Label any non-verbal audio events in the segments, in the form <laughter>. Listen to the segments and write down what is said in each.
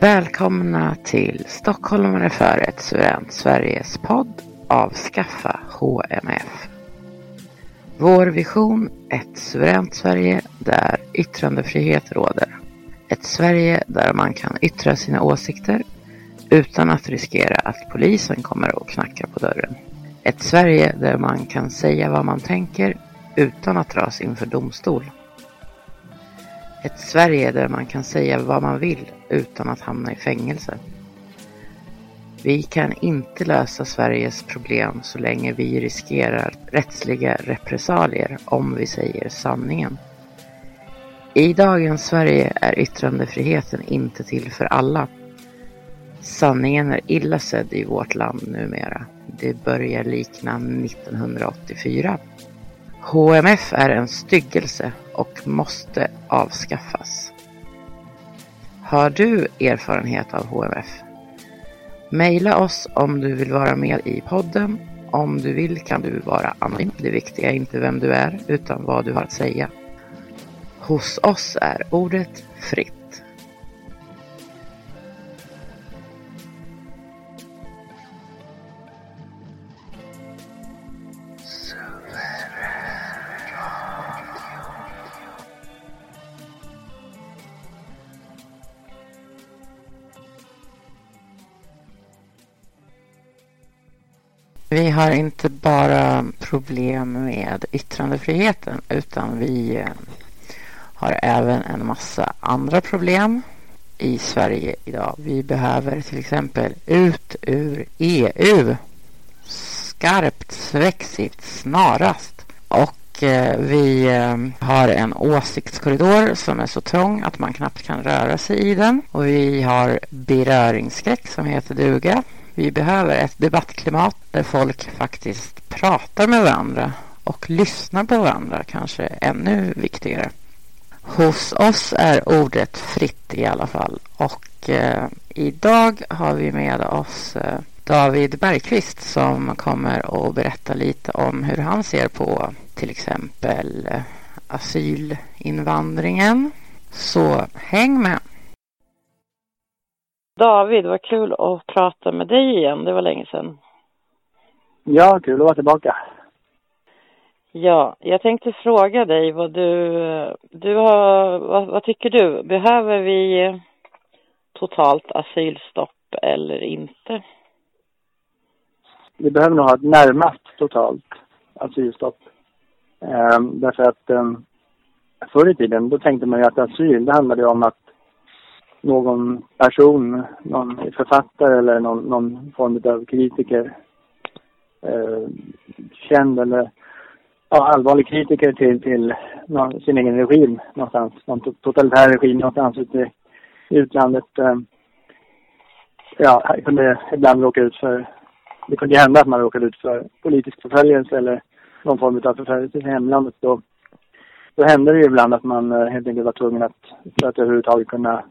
Välkomna till Stockholmare för ett suveränt Sveriges podd Avskaffa HMF. Vår vision ett suveränt Sverige där yttrandefrihet råder. Ett Sverige där man kan yttra sina åsikter utan att riskera att polisen kommer och knackar på dörren. Ett Sverige där man kan säga vad man tänker utan att dras inför domstol. Ett Sverige där man kan säga vad man vill utan att hamna i fängelse. Vi kan inte lösa Sveriges problem så länge vi riskerar rättsliga repressalier om vi säger sanningen. I dagens Sverige är yttrandefriheten inte till för alla. Sanningen är illa sedd i vårt land numera. Det börjar likna 1984. HMF är en styggelse och måste avskaffas. Har du erfarenhet av HMF? Maila oss om du vill vara med i podden. Om du vill kan du vara anonym. Det viktiga är inte vem du är utan vad du har att säga. Hos oss är ordet fritt. Har inte bara problem med yttrandefriheten utan vi eh, har även en massa andra problem i Sverige idag. Vi behöver till exempel ut ur EU skarpt, svexigt, snarast. Och och eh, vi eh, har en åsiktskorridor som är så trång att man knappt kan röra sig i den. Och vi har beröringsskräck som heter duga. Vi behöver ett debattklimat där folk faktiskt pratar med varandra och lyssnar på varandra kanske ännu viktigare. Hos oss är ordet fritt i alla fall och eh, idag har vi med oss eh, David Bergqvist som kommer att berätta lite om hur han ser på till exempel eh, asylinvandringen. Så häng med! David, vad kul att prata med dig igen. Det var länge sedan. Ja, kul att vara tillbaka. Ja, jag tänkte fråga dig vad du, du har, vad, vad tycker du? Behöver vi totalt asylstopp eller inte? Vi behöver nog ha ett närmast totalt asylstopp. Ehm, därför att um, förr i tiden då tänkte man ju att asyl det handlade om att någon person, någon författare eller någon, någon form av kritiker eh, känd eller ja, allvarlig kritiker till, till någon, sin egen regim någonstans. Någon totalitär regim någonstans ute i utlandet. Eh, ja, kunde ibland råka ut för, det kunde hända att man råkade ut för politisk förföljelse eller någon form av förföljelse i hemlandet. Då, då hände det ju ibland att man eh, helt enkelt var tvungen att, för att överhuvudtaget kunna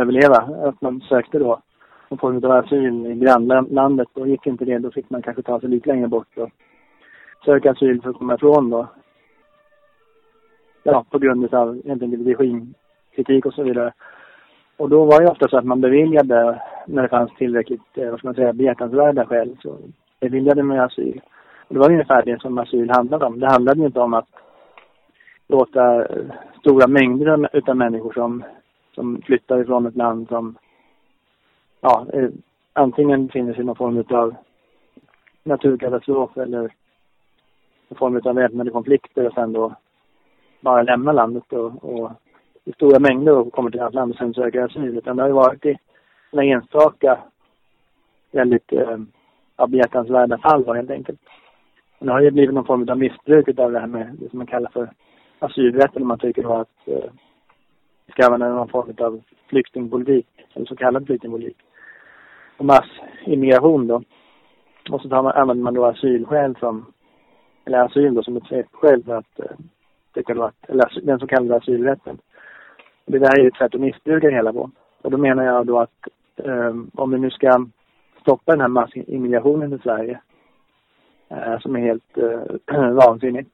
överleva, att man sökte då någon form av asyl i grannlandet. Då gick inte det, då fick man kanske ta sig lite längre bort och söka asyl för att komma ifrån då. Ja, på grund av helt enkelt regimkritik och så vidare. Och då var det ofta så att man beviljade, när det fanns tillräckligt, eh, vad ska man säga, behjärtansvärda skäl, så beviljade man asyl. Och det var ungefär det som asyl handlade om. Det handlade inte om att låta stora mängder utav människor som, som flyttar ifrån ett land som ja, eh, antingen befinner sig i någon form av naturkatastrof eller i form av väpnade konflikter och sen då bara lämna landet och, och i stora mängder och kommer till ett land och sen söker asyl. Utan det har ju varit i några enstaka väldigt eh, behjärtansvärda fall då, helt enkelt. Men det har ju blivit någon form av missbruk av det här med det som man kallar för asylrätten. Man tycker då att eh, ska använda någon form av flyktingpolitik, eller så kallad flyktingpolitik. Och massimmigration då. Och så tar man, använder man då asylskäl som eller asyl då som ett svepskäl för att eh, att, eller den så kallade asylrätten. Det där är ju ett sätt att missbruka det hela på. Och då menar jag då att eh, om vi nu ska stoppa den här massimmigrationen till Sverige, eh, som är helt eh, <clears throat> vansinnig,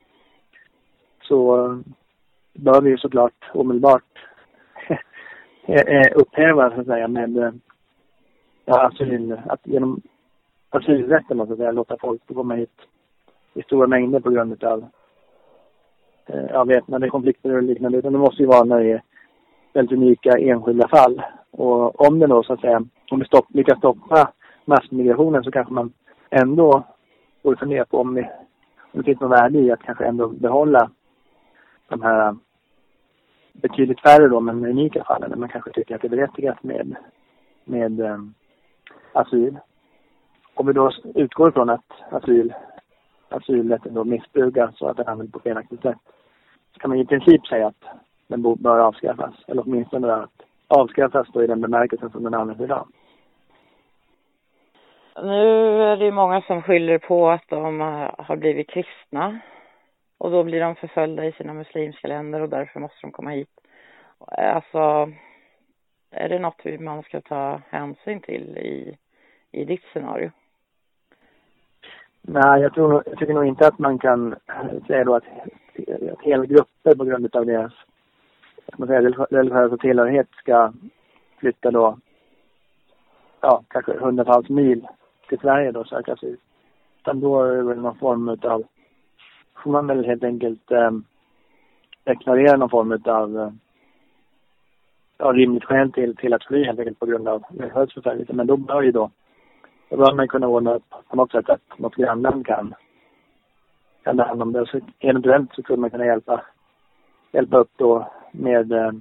så eh, bör vi ju såklart omedelbart eh, upphäva, så att säga, med eh, ja, asyl, att genom asylrätten, så att säga, låta folk få komma hit i stora mängder på grund av eh, ja, väpnade konflikter och liknande. Utan det måste ju vara när det är väldigt unika enskilda fall. Och om det då så att säga, om vi stopp, lyckas stoppa massmigrationen så kanske man ändå borde fundera på om vi, om det finns något värde i att kanske ändå behålla de här betydligt färre då, men unika fallen där man kanske tycker att det är berättigat med, med eh, asyl. Om vi då utgår från att asyl asylrätten då missbrukas så att den används på felaktigt sätt. Så kan man i princip säga att den bör avskaffas. Eller åtminstone att avskaffas då i den bemärkelsen som den används idag. Nu är det ju många som skyller på att de har blivit kristna. Och då blir de förföljda i sina muslimska länder och därför måste de komma hit. Eh, alltså, är det något man ska ta hänsyn till i, i ditt scenario? Nej, jag, tror nog, jag tycker nog inte att man kan säga då att, att hela grupper på grund av deras man religiösa tillhörighet ska flytta då, ja, kanske hundratals mil till Sverige då och söka asyl. Utan då är det väl någon form utav, får man väl helt enkelt eh, deklarera någon form utav eh, ja, rimligt skäl till, till att fly helt enkelt på grund av religiös förföljelse. Men då bör ju då då bör man kunna ordna upp på något sätt att något grannland kan, kan ta hand om det. Så eventuellt så skulle man kunna hjälpa, hjälpa upp då med eh,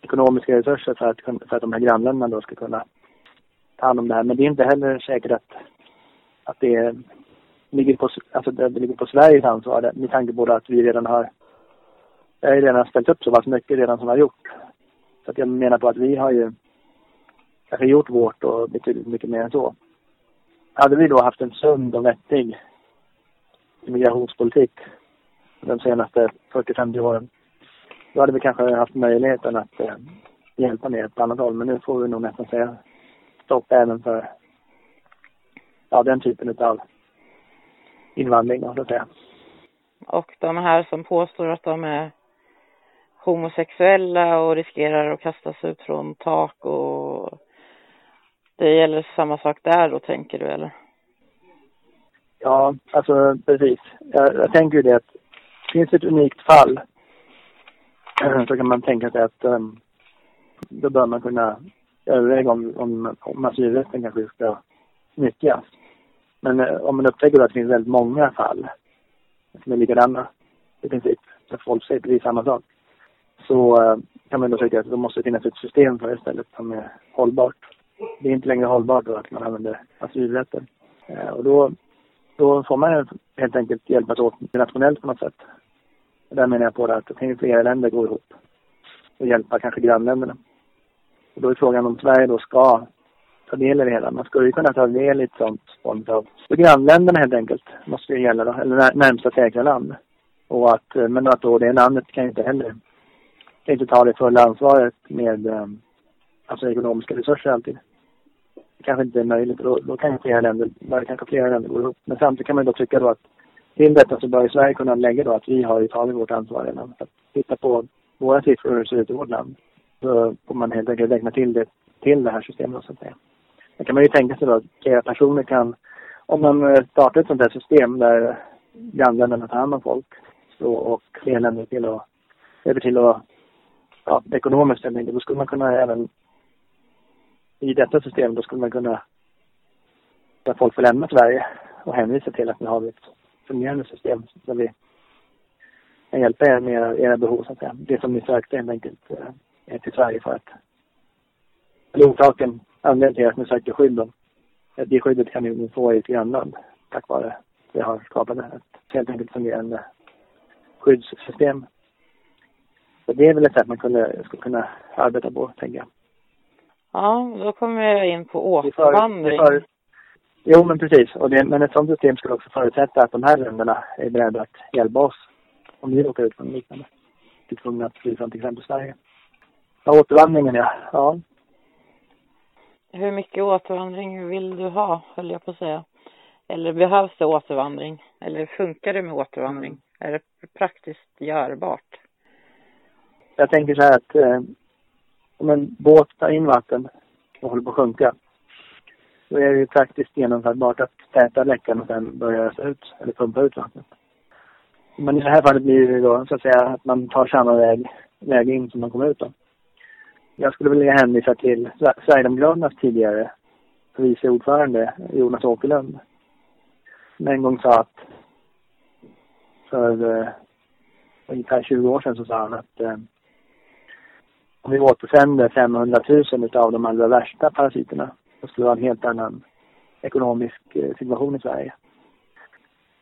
ekonomiska resurser för att, för att de här grannländerna då ska kunna ta hand om det här. Men det är inte heller säkert att, att det är ligger på, alltså det, ligger på Sveriges ansvar med tanke på att vi redan har jag har redan ställt upp så pass mycket redan som vi har gjort. Så att jag menar på att vi har ju kanske gjort vårt och betydligt mycket mer än så. Hade vi då haft en sund och vettig migrationspolitik de senaste 40-50 åren, då hade vi kanske haft möjligheten att eh, hjälpa mer på annat håll. Men nu får vi nog nästan säga stopp även för ja, den typen av invandring, så att säga. Och de här som påstår att de är homosexuella och riskerar att kastas ut från tak och det gäller samma sak där då tänker du eller? Ja, alltså precis. Jag, jag tänker ju det att finns ett unikt fall så kan man tänka sig att um, då bör man kunna överväga om, om, om asylrätten kanske ska nyttjas. Men eh, om man upptäcker att det finns väldigt många fall som är likadana i princip, där folk säger precis samma sak, så eh, kan man då tycka att det måste finnas ett system för det istället som är hållbart. Det är inte längre hållbart då att man använder asylrätten. Eh, och då, då får man helt enkelt hjälpas åt nationellt på något sätt. Och där menar jag på det att det kan ju flera länder gå ihop och hjälpa kanske grannländerna. Och då är frågan om Sverige då ska ta del i det hela. Man skulle ju kunna ta del i ett sånt form av... För grannländerna helt enkelt måste ju gälla då, eller närmsta säkra land. Och att, eh, men att då det landet kan ju inte heller, kan inte ta det fulla ansvaret med eh, alltså ekonomiska resurser alltid. Det kanske inte är möjligt. Då, då kan ju flera länder, där kanske flera länder går ihop. Men samtidigt kan man ju då tycka då att till detta så bör ju Sverige kunna lägga då att vi har ju tagit vårt ansvar redan. Att titta på våra siffror hur det ser ut i vårt land. Så får man helt enkelt räkna till det, till det här systemet så att säga. Då kan man ju tänka sig då att flera personer kan, om man eh, startar ett sånt här system där grannländerna tar hand om folk så, och fler länder till och över till att, ja, ekonomiskt helt enkelt, då skulle man kunna även i detta system, då skulle man kunna där folk får lämna Sverige och hänvisa till att nu har vi ett fungerande system där vi kan hjälpa er med era, era behov så att säga. Det som ni sökte helt enkelt eh, till Sverige för att eller orsaken, anledningen till att ni sökte skydd då. Det skyddet kan ni få i ett grannland tack vare att vi har skapat ett helt enkelt fungerande skyddssystem. Så det är väl ett sätt man kunde, skulle kunna arbeta på, tänker jag. Ja, då kommer jag in på återvandring. För, för, jo, men precis. Och det, men ett sådant system skulle också förutsätta att de här länderna är beredda att hjälpa oss om vi råkar ut för något liknande. Vi är tvungna att fly från till exempel Sverige. Ja, återvandringen ja. ja. Hur mycket återvandring vill du ha, höll jag på att säga? Eller behövs det återvandring? Eller funkar det med återvandring? Mm. Är det praktiskt görbart? Jag tänker så här att eh, om en båt tar in vatten och håller på att sjunka då är det ju praktiskt genomförbart att täta läckan och sen börja ösa ut eller pumpa ut vattnet. Men i det här fallet blir det då så att säga att man tar samma väg, väg in som man kommer ut då. Jag skulle vilja hänvisa till Sverigedemokraternas tidigare vice ordförande Jonas Åkerlund. Som en gång sa att för eh, ungefär 20 år sedan så sa han att eh, om vi återsänder 500 000 av de allra värsta parasiterna så skulle vi ha en helt annan ekonomisk eh, situation i Sverige.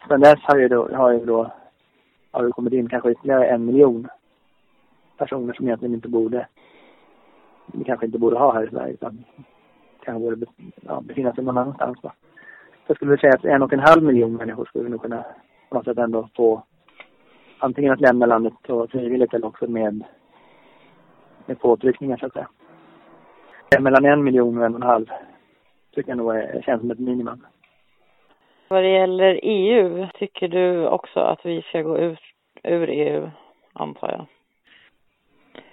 Sedan dess har ju då, har ju då har det kommit in kanske ytterligare en miljon personer som egentligen inte borde, vi kanske inte borde ha här i Sverige utan kanske borde ja, befinna sig någon annanstans. Va? Så jag skulle säga att en och en halv miljon människor skulle nog kunna på något sätt ändå få antingen att lämna landet frivilligt eller också med, med påtryckningar så att säga. Mellan en miljon och en och en halv tycker jag nog är, känns som ett minimum. Vad det gäller EU, tycker du också att vi ska gå ut ur EU, antar jag?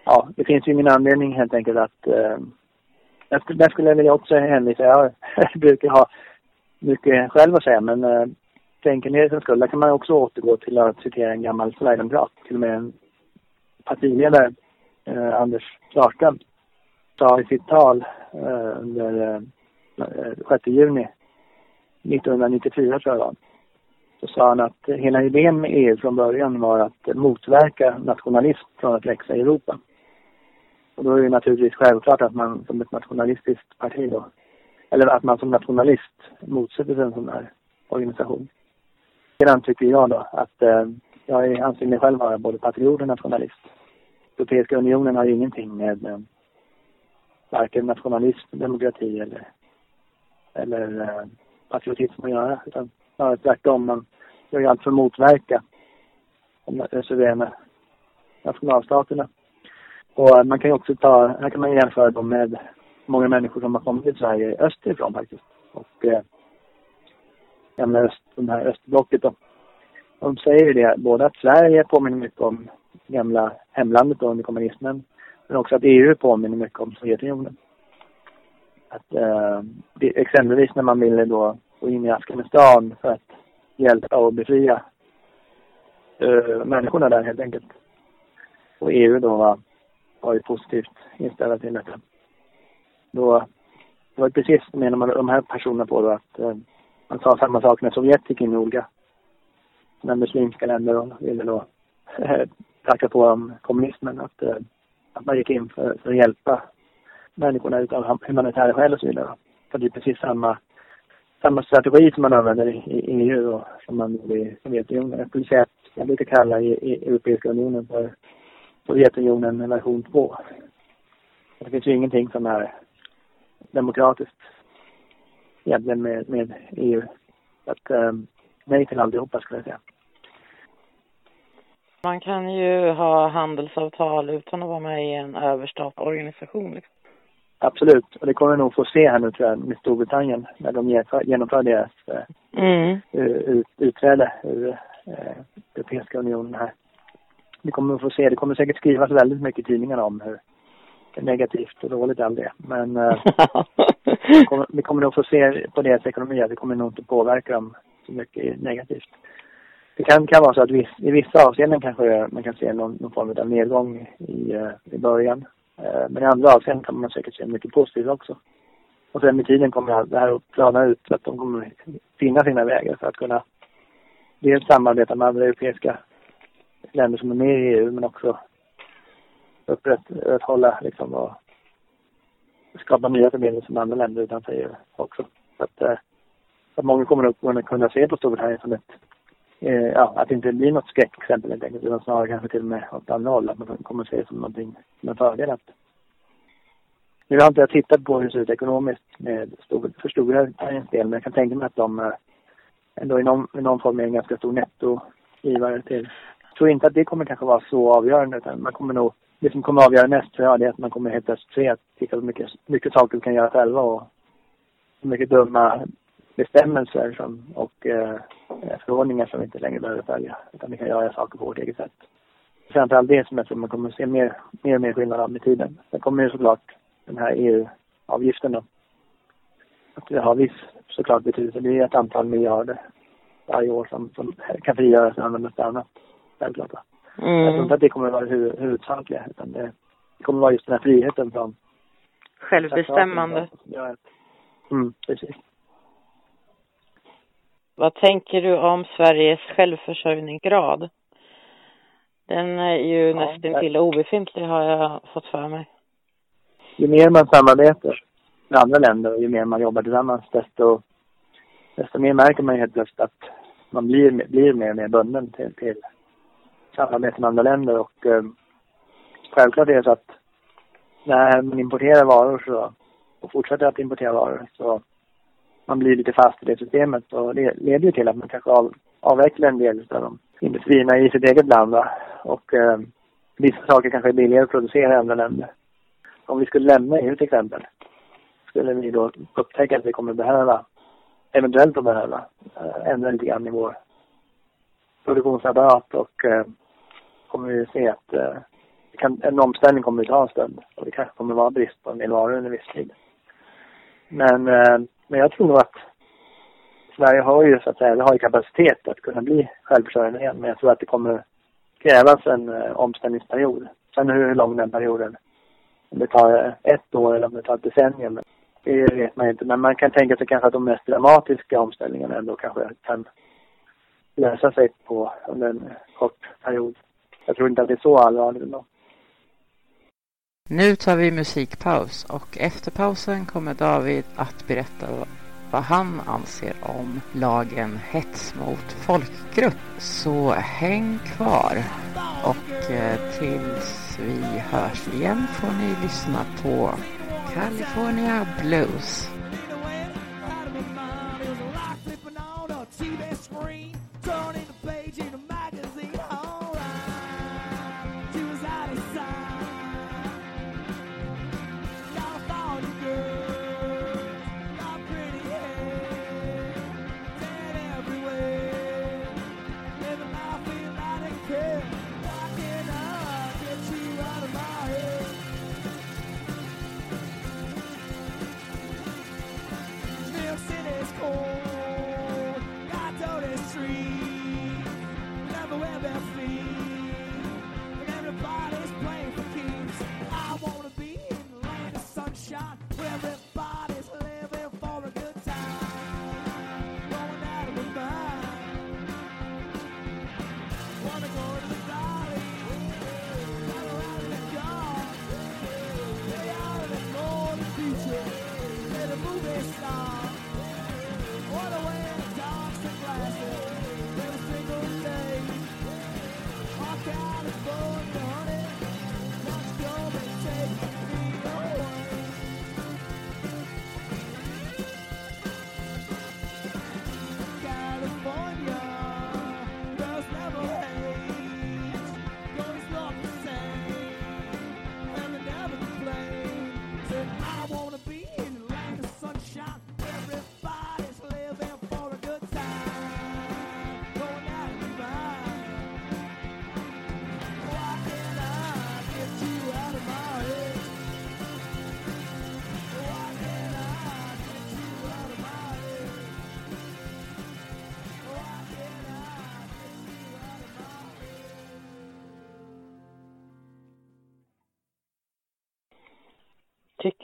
Ja, det finns ju ingen anledning helt enkelt att... Eh, där skulle jag vilja också hänvisa. Jag <laughs> brukar ha mycket själv att säga, men eh, för enkelhetens skull, där kan man också återgå till att citera en gammal sverigedemokrat, till och med en partiledare, eh, Anders Klarström, sa i sitt tal eh, under eh, 6 juni 1994 tror jag var. Så sa han att hela idén med EU från början var att motverka nationalism från att växa i Europa. Och då är det naturligtvis självklart att man som ett nationalistiskt parti då, eller att man som nationalist motsätter sig en sån här organisation. Sedan tycker jag då att eh, jag anser mig själv vara både patriot och nationalist. Europeiska unionen har ju ingenting med eh, varken nationalism, demokrati eller, eller eh, patriotism att göra. Utan snarare tvärtom. Man gör ju allt för att motverka de suveräna nationalstaterna. Och eh, man kan ju också ta, här kan man jämföra dem med många människor som har kommit till Sverige österifrån faktiskt. Och eh, gamla öst, de här östblocket då. De säger ju det, både att Sverige påminner mycket om gamla hemlandet då under kommunismen, men också att EU påminner mycket om Sovjetunionen. Att eh, det, exempelvis när man ville då gå in i Afghanistan för att hjälpa och befria eh, människorna där helt enkelt. Och EU då var, var ju positivt inställda till detta. Då det var precis, menar man, de här personerna på då att eh, man sa samma sak när Sovjet gick in i olika när muslimska länder och ville då eh, tacka på om kommunismen. Att, eh, att man gick in för, för att hjälpa människorna utav humanitära skäl och så vidare. För det är precis samma, samma strategi som man använder i, i EU och som man gjorde i Sovjetunionen. Jag skulle säga att jag brukar kalla i, i Europeiska unionen för Sovjetunionen version 2. Det finns ju ingenting som är demokratiskt egentligen med, med EU. Så att, um, nej till alltihopa skulle jag säga. Man kan ju ha handelsavtal utan att vara med i en överstatlig organisation. Liksom. Absolut, och det kommer vi nog få se här nu tror jag med Storbritannien när de genomför deras eh, mm. ut, utträde ur eh, Europeiska unionen här. Vi kommer att få se, det kommer säkert skrivas väldigt mycket i tidningarna om hur negativt och dåligt all det. Men eh, <laughs> vi, kommer, vi kommer nog få se på deras ekonomi att det kommer nog inte påverka dem så mycket negativt. Det kan, kan vara så att viss, i vissa avseenden kanske man kan se någon, någon form av nedgång i, uh, i början. Uh, men i andra avseenden kan man säkert se mycket positivt också. Och sen med tiden kommer det här att plana ut så att de kommer finna sina vägar för att kunna dels samarbeta med andra europeiska länder som är med i EU men också upprätthålla liksom och skapa nya förbindelser med andra länder utanför EU också. Så att, eh, att många kommer att kunna se på Storbritannien som ett, eh, ja, att det inte blir något skräckexempel helt enkelt, utan snarare kanske till och med åt andra håll, att man kommer att se det som någonting, som en fördel att nu har inte jag tittat på hur det ser ut ekonomiskt med stor, för Storbritanniens del, men jag kan tänka mig att de eh, ändå i någon, i någon form är en ganska stor nettogivare till. Jag tror inte att det kommer kanske vara så avgörande, utan man kommer nog det som kommer avgöra mest tror jag det är att man kommer helt plötsligt se att titta på mycket, mycket saker vi kan göra själva och mycket dumma bestämmelser som, och eh, förordningar som vi inte längre behöver följa. Utan vi kan göra saker på vårt eget sätt. Framförallt det som jag tror man kommer att se mer, mer och mer skillnad av med tiden. Sen kommer ju såklart den här EU-avgiften då. Att det har viss såklart betydelse. Det är ett antal miljarder varje år som, som kan frigöras och användas till annat. Självklart. Mm. Jag tror inte att det kommer att vara huvud, huvudsakliga utan det, det kommer att vara just den här friheten från Självbestämmande. Mm, precis. Vad tänker du om Sveriges självförsörjningsgrad? Den är ju ja, nästintill obefintlig har jag fått för mig. Ju mer man samarbetar med andra länder och ju mer man jobbar tillsammans desto, desto mer märker man ju helt plötsligt att man blir, blir mer och mer bunden till, till samarbete med andra länder och eh, självklart är det så att när man importerar varor så, och fortsätter att importera varor så man blir lite fast i det systemet och det leder ju till att man kanske av, avvecklar en del av de industrierna i sitt eget land va? och eh, vissa saker kanske är billigare att producera i andra länder. Om vi skulle lämna EU till exempel skulle vi då upptäcka att vi kommer behöva, eventuellt att behöva, eh, ändra lite grann i vår produktionsapparat och eh, kommer vi se att eh, kan, en omställning kommer att ta en stund och det kanske kommer att vara brist på en del varor under viss tid. Men, eh, men jag tror nog att Sverige har ju så att säga, vi har ju kapacitet att kunna bli självförsörjande igen men jag tror att det kommer krävas en eh, omställningsperiod. Sen hur lång den perioden om det tar eh, ett år eller om det tar ett decennium. Det vet man inte. Men man kan tänka sig kanske att de mest dramatiska omställningarna ändå kanske kan lösa sig på under en kort period. Jag tror inte att det är så allvarligt ändå. Nu tar vi musikpaus och efter pausen kommer David att berätta vad han anser om lagen hets mot folkgrupp. Så häng kvar och eh, tills vi hörs igen får ni lyssna på California Blues. Wherever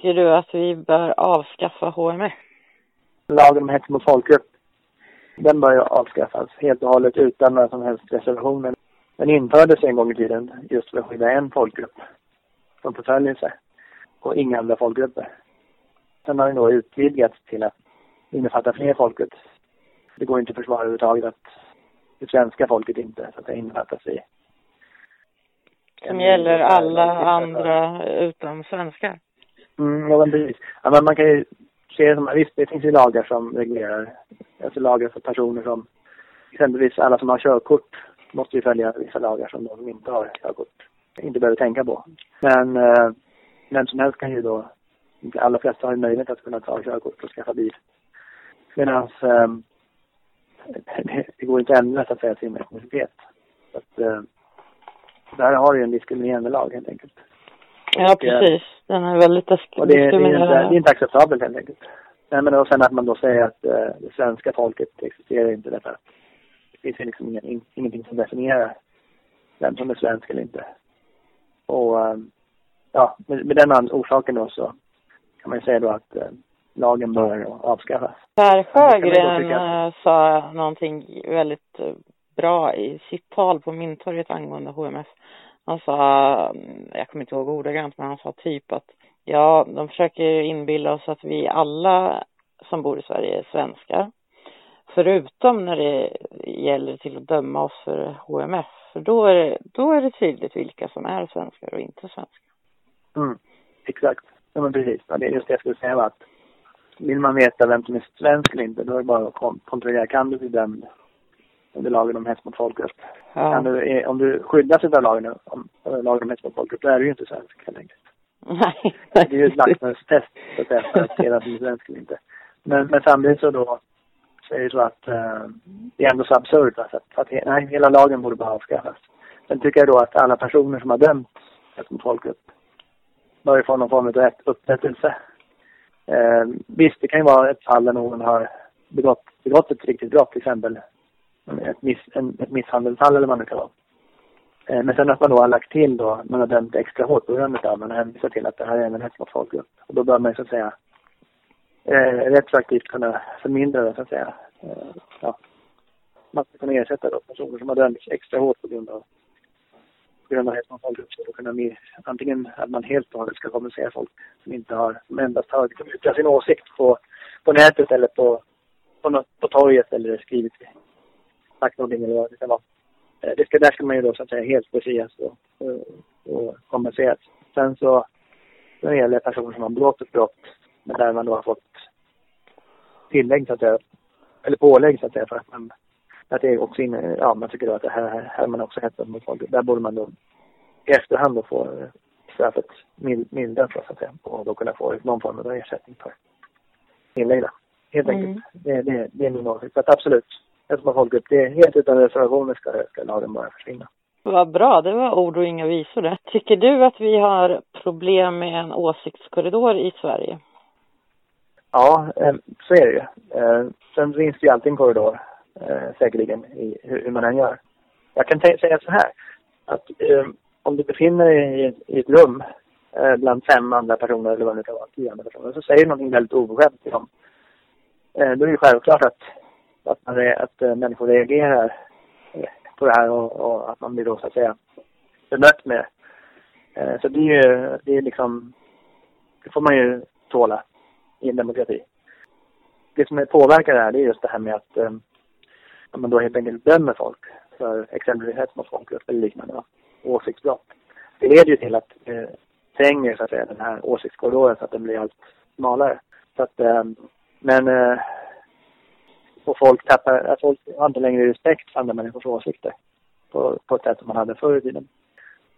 Tycker du att vi bör avskaffa HMF? Lagen om hets mot folkgrupp, den bör ju avskaffas helt och hållet utan några som helst reservationer. Den infördes en gång i tiden just för att skydda en folkgrupp från förföljelse och inga andra folkgrupper. Sen har den då utvidgats till att innefatta fler folkgrupper. Det går inte att försvara överhuvudtaget att det svenska folket inte så att det innefattas i. Som gäller alla andra utom svenskar? Mm, ja, men precis. Ja, men man kan ju se det som, visst det finns ju lagar som reglerar, alltså lagar för personer som, exempelvis alla som har körkort måste ju följa vissa lagar som de som inte har körkort inte behöver tänka på. Men eh, vem som helst kan ju då, de allra flesta har ju möjlighet att kunna ta körkort och skaffa bil. Medan eh, det, <laughs> det går inte att ändra så att säga sin etnicitet. Så att, eh, där har du ju en diskriminerande lag helt enkelt. Ja, precis. Den är väldigt och det, det, är inte, det är inte acceptabelt helt enkelt. Nej, men och sen att man då säger att uh, det svenska folket existerar inte därför det finns liksom ingen, ingenting som definierar vem som är svensk eller inte. Och um, ja, med, med den orsaken då så kan man ju säga då att uh, lagen bör avskaffas. Per Sjögren sa någonting väldigt bra i sitt tal på Mynttorget angående HMF. Han sa, mm, jag kommer inte ihåg ordagrant, men han sa typ att ja, de försöker inbilla oss att vi alla som bor i Sverige är svenskar. Förutom när det gäller till att döma oss för HMF. För då är det, då är det tydligt vilka som är svenskar och inte svenskar. Mm, exakt. Ja men precis. Ja, det är just det jag skulle säga att vill man veta vem som är svensk eller inte, då är det bara att kontrollera. Kan du bli dömd under lagen om hets mot folkgrupp. Ja. Du, eh, om du skyddas av lagen om, lagen om hets mot folkgrupp, då är du ju inte svensk helt enkelt. Nej. Det är ju ett lackmustest så att säga, för att se vem som är svensk eller inte. Men, men samtidigt så då så är det så att uh, det är ändå så absurt. Alltså, att, att, nej, hela lagen borde bara avskaffas. Sen tycker jag då att alla personer som har dömts hets mot folkgrupp bör få någon form av upprättelse. Uh, visst, det kan ju vara ett fall där någon har begått, begått ett riktigt brott, till exempel ett, miss, en, ett misshandelsfall eller vad det kan vara. Eh, men sen att man då har lagt till då, man har dömt extra hårt på grund av man hänvisar till att det här är en hets mot folkgrupp. Och då bör man så att säga eh, retroaktivt kunna förmindra det så att säga. Eh, ja. Man ska kunna ersätta då personer som har dömts extra hårt på grund av på grund av hets mot folkgrupp så då kunna mer, antingen att man helt och hållet ska kompensera folk som inte har, som endast har yttrat sin åsikt på på nätet eller på, på, något, på torget eller skrivit, sagt någonting eller vad det ska vara. Eh, det ska, där ska man ju då så att säga helt befrias och, och, och kompenseras. Sen så, när det gäller personer som har begått ett brott, men där man då har fått tillägg så att säga, eller pålägg så att säga för att man, att det är också inne, ja man tycker då att det här, här, här är man också hetsat mot folk. Där borde man då i efterhand då få eh, straffet mildrat så att säga och då kunna få någon form av ersättning för inlägg Helt mm. enkelt. Det, det, det är min åsikt. Så att absolut, jag som har folkgrupp, det är helt utan reservationer ska, ska lagen bara försvinna. Vad bra, det var ord och inga visor det. Tycker du att vi har problem med en åsiktskorridor i Sverige? Ja, eh, så är det ju. Eh, sen finns det ju alltid en korridor, eh, säkerligen, i hur man än gör. Jag kan säga så här, att om du befinner dig i ett rum bland fem andra personer, eller vad det nu kan vara, tio andra personer, så säger du någonting väldigt oförskämt till dem. Då är det självklart att, att, man, att eh, människor reagerar eh, på det här och, och, att man blir då så att säga bemött med. det. Eh, så det är ju, det är liksom, det får man ju tåla i en demokrati. Det som påverkar det här det är just det här med att att man då helt enkelt dömer folk för exempelvis hets mot folkgrupp eller liknande. Va? Åsiktsbrott. Det leder ju till att eh, tränger så att säga den här åsiktskorridoren så att den blir allt smalare. Så att, eh, men eh, och folk tappar, att folk har inte längre respekt för andra människors åsikter på, på ett sätt som man hade förr i tiden.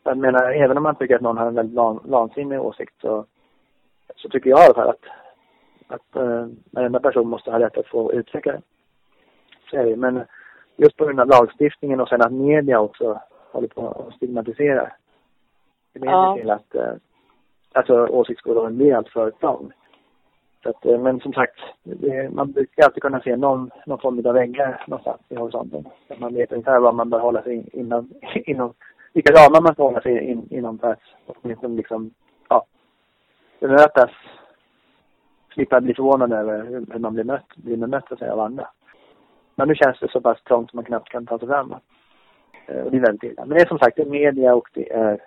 Jag menar, även om man tycker att någon har en väldigt vansinnig åsikt så, så tycker jag i alla fall att att eh, varenda person måste ha rätt att få uttrycka det. Så är det. Men just på grund av lagstiftningen och sen att media också håller på att stigmatisera. Det leder ja. till att eh, alltså åsiktskorridoren blir allt för trång. Så att, eh, men som sagt, det, man brukar alltid kunna se någon, någon form av väggar någonstans i horisonten. Så man vet ungefär vad man bör hålla sig inom, <laughs> inom vilka ramar man ska hålla sig in, inom för att åtminstone liksom, ja, bemötas slippa bli förvånad över hur man blir mött, blir bemött så att säga, av andra. Men nu känns det så pass trångt att man knappt kan ta sig fram. Eh, och det är väldigt illa. Men det är som sagt det är media och det är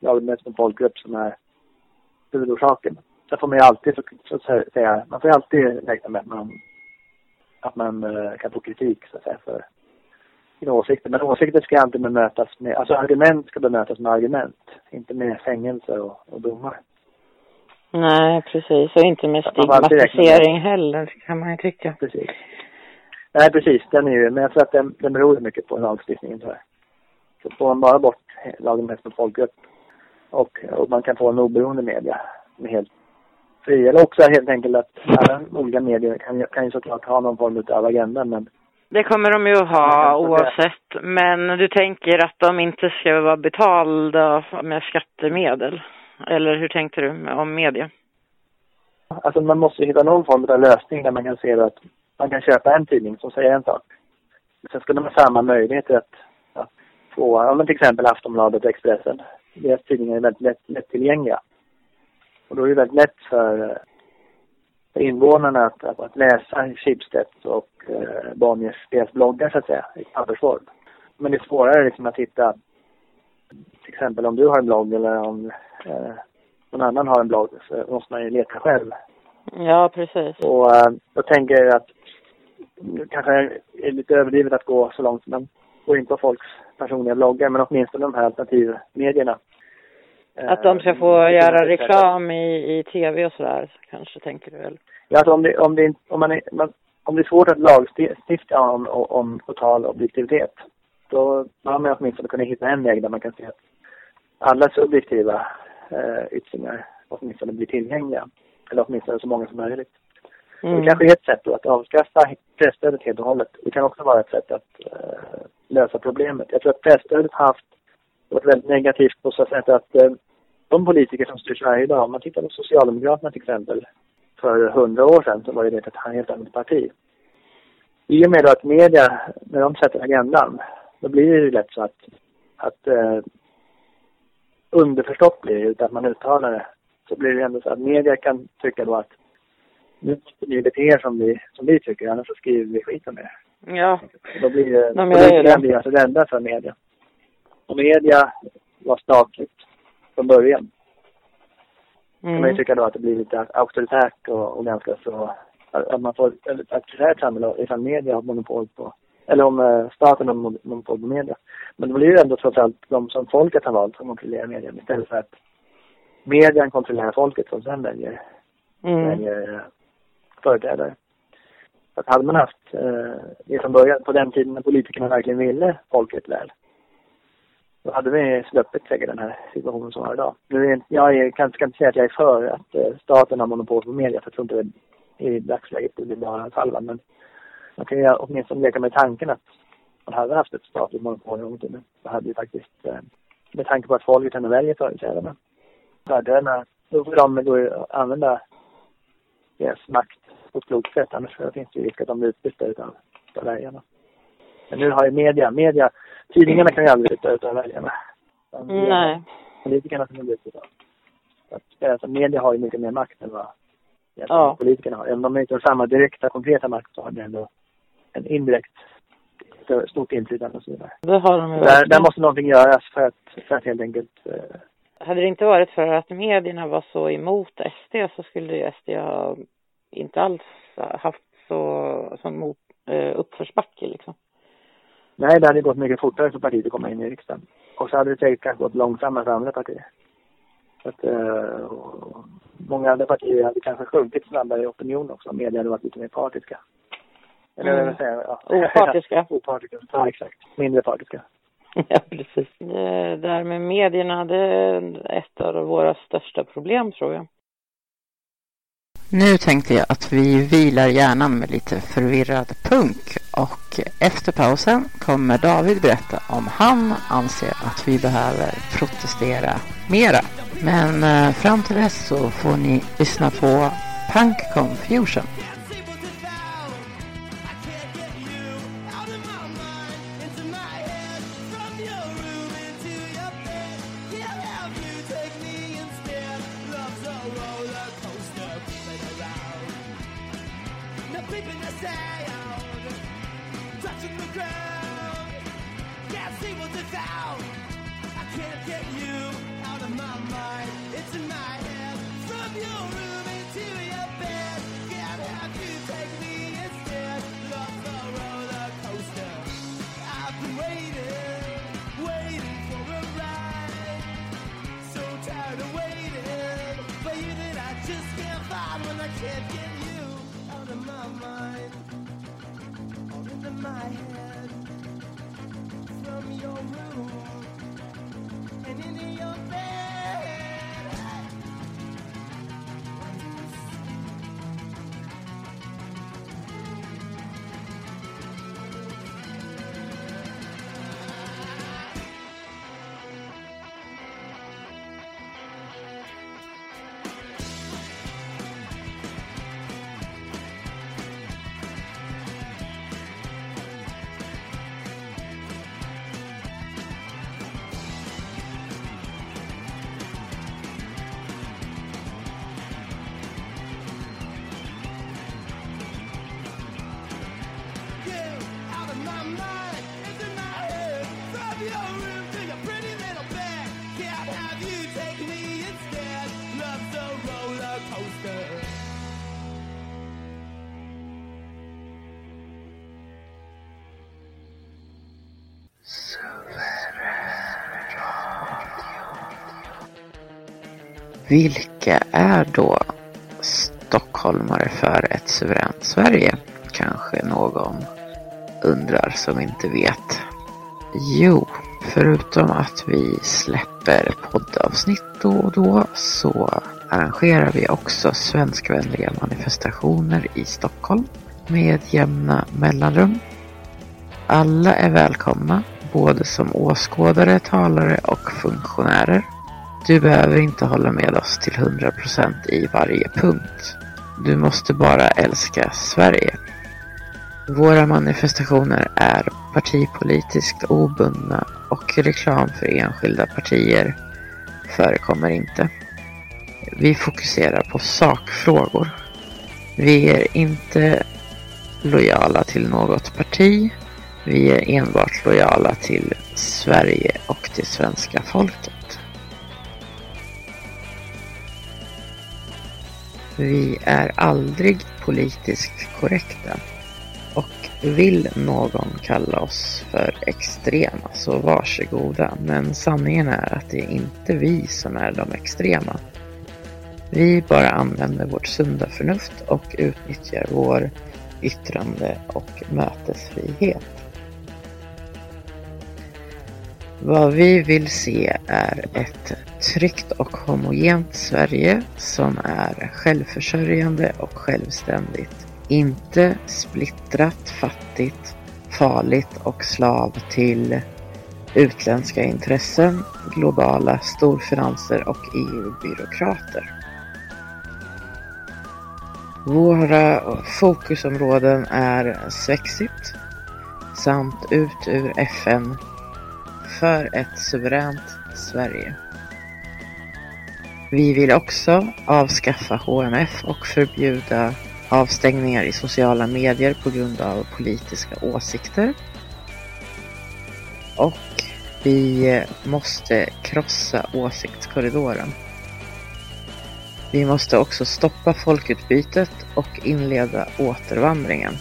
lagmöten och folkgrupp som är huvudorsaken. Sen får man ju alltid, så, att säga, man får ju alltid räkna med att man, att man uh, kan få kritik så att säga för sina åsikter. Men åsikter ska alltid bemötas med, alltså argument ska bemötas med argument. Inte med fängelse och, och domar. Nej, precis. Och inte med stigmatisering heller, kan man ju tycka. Precis. Nej, precis. Den är ju, men jag tror att den, den beror mycket på lagstiftningen tyvärr. Så får man bara bort lagen mest med folkgrupp och, och man kan få en oberoende media med helt fri. Eller också helt enkelt att alla olika medier kan, kan ju såklart ha någon form av agenda men det kommer de ju att ha oavsett. Men du tänker att de inte ska vara betalda med skattemedel? Eller hur tänkte du om media? Alltså man måste hitta någon form av lösning där man kan se att man kan köpa en tidning som säger en sak. Sen ska de ha samma möjligheter att, att få, men till exempel Aftonbladet och Expressen. Deras tidningar är väldigt lätt, lättillgängliga. Och då är det väldigt lätt för, för invånarna att, att, att läsa Schibsted och eh, Bonniers deras bloggar så att säga, i pappersform. Men det är svårare liksom att hitta, till exempel om du har en blogg eller om eh, någon annan har en blogg så måste man ju leta själv. Ja, precis. Och eh, jag tänker att det kanske är lite överdrivet att gå så långt, men gå in på folks personliga bloggar, men åtminstone de här alternativmedierna. Att de ska få eh, göra reklam i, i tv och sådär, kanske tänker du väl? Ja, alltså om det, om det, om man är, man, om det är svårt att lagstifta om, om total objektivitet, då har man åtminstone kunnat hitta en väg där man kan se att alla subjektiva eh, yttringar åtminstone blir tillgängliga. Eller åtminstone så många som möjligt. Mm. Det kanske är ett sätt då att avskaffa presstödet helt och hållet. Det kan också vara ett sätt att eh, lösa problemet. Jag tror att presstödet har haft varit väldigt negativt på så sätt att eh, de politiker som styr Sverige idag, om man tittar på Socialdemokraterna till exempel, för hundra år sedan så var det ett helt annat parti. I och med att media, när de sätter agendan, då blir det ju lätt så att, att eh, underförstått blir utan att man uttalar det, så blir det ändå så att media kan tycka då att nu ni bete er som vi, som vi tycker, annars så skriver vi skit om er. Ja. Då blir det, De gör det. blir alltså rädda för media. Och media var statligt från början. Mm. kan man ju tycka då att det blir lite auktoritärt och, och ganska så att man får, ett samhälle ifall media har monopol på, eller om eh, staten har monopol på media. Men det blir ju ändå trots allt de som folket har valt som kontrollerar media istället för att medien kontrollerar folket som sen väljer, Mm. väljer eh, företrädare. Så att hade man haft eh, det från början, på den tiden när politikerna verkligen ville folket väl, då hade vi sluppit säkert den här situationen som vi har idag. Nu är, jag är, kan, ska inte säga att jag är för att eh, staten har monopol på media, för jag tror inte det i dagsläget det blir bara fall. Men man kan ju åtminstone leka med tanken att man hade haft ett statligt monopol en gång i tiden. Då hade ju faktiskt, eh, med tanke på att folket ändå väljer företrädarna, fördelarna, då får de då använda deras makt på ett klokt sätt. Annars finns det ju risk att de blir utbytta utav, utav väljarna. Men nu har ju media, media, tidningarna kan ju aldrig utav väljarna. Utan är Nej. Politikerna som utbytta. Så att, alltså, media har ju mycket mer makt än vad Ja. politikerna har. Även om de inte har samma direkta, konkreta makt så har de ändå en indirekt stort inflytande och så vidare. Det har de ju Där, där måste någonting göras för att, för att helt enkelt eh, Hade det inte varit för att medierna var så emot SD så skulle ju SD ha inte alls haft så sån mot, eh, uppförsbacke liksom. Nej, det hade gått mycket fortare för partiet att komma in i riksdagen. Och så hade det säkert kanske gått långsammare för andra partier. Så att, eh, många andra partier hade kanske sjunkit snabbare i opinion också om media hade varit lite mer partiska. Eller Mm. vad säger jag? Ja. Opartiska. <laughs> Opartiska. Ja, exakt. Mindre partiska. <laughs> Ja, precis. Det där med medierna, det är ett av våra största problem tror jag. Nu tänkte jag att vi vilar hjärnan med lite förvirrad punk och efter pausen kommer David berätta om han anser att vi behöver protestera mera. Men eh, fram till dess så får ni lyssna på Punk Confusion. your room. Vilka är då stockholmare för ett suveränt Sverige? Kanske någon undrar som inte vet. Jo, förutom att vi släpper poddavsnitt då och då så arrangerar vi också svenskvänliga manifestationer i Stockholm med jämna mellanrum. Alla är välkomna, både som åskådare, talare och funktionärer. Du behöver inte hålla med oss till 100% i varje punkt. Du måste bara älska Sverige. Våra manifestationer är partipolitiskt obundna och reklam för enskilda partier förekommer inte. Vi fokuserar på sakfrågor. Vi är inte lojala till något parti. Vi är enbart lojala till Sverige och till svenska folket. Vi är aldrig politiskt korrekta. Och vill någon kalla oss för extrema så varsågoda. Men sanningen är att det är inte vi som är de extrema. Vi bara använder vårt sunda förnuft och utnyttjar vår yttrande och mötesfrihet. Vad vi vill se är ett tryggt och homogent Sverige som är självförsörjande och självständigt. Inte splittrat, fattigt, farligt och slav till utländska intressen, globala storfinanser och EU-byråkrater. Våra fokusområden är Svexit samt ut ur FN för ett suveränt Sverige. Vi vill också avskaffa HMF och förbjuda avstängningar i sociala medier på grund av politiska åsikter. Och vi måste krossa åsiktskorridoren. Vi måste också stoppa folkutbytet och inleda återvandringen.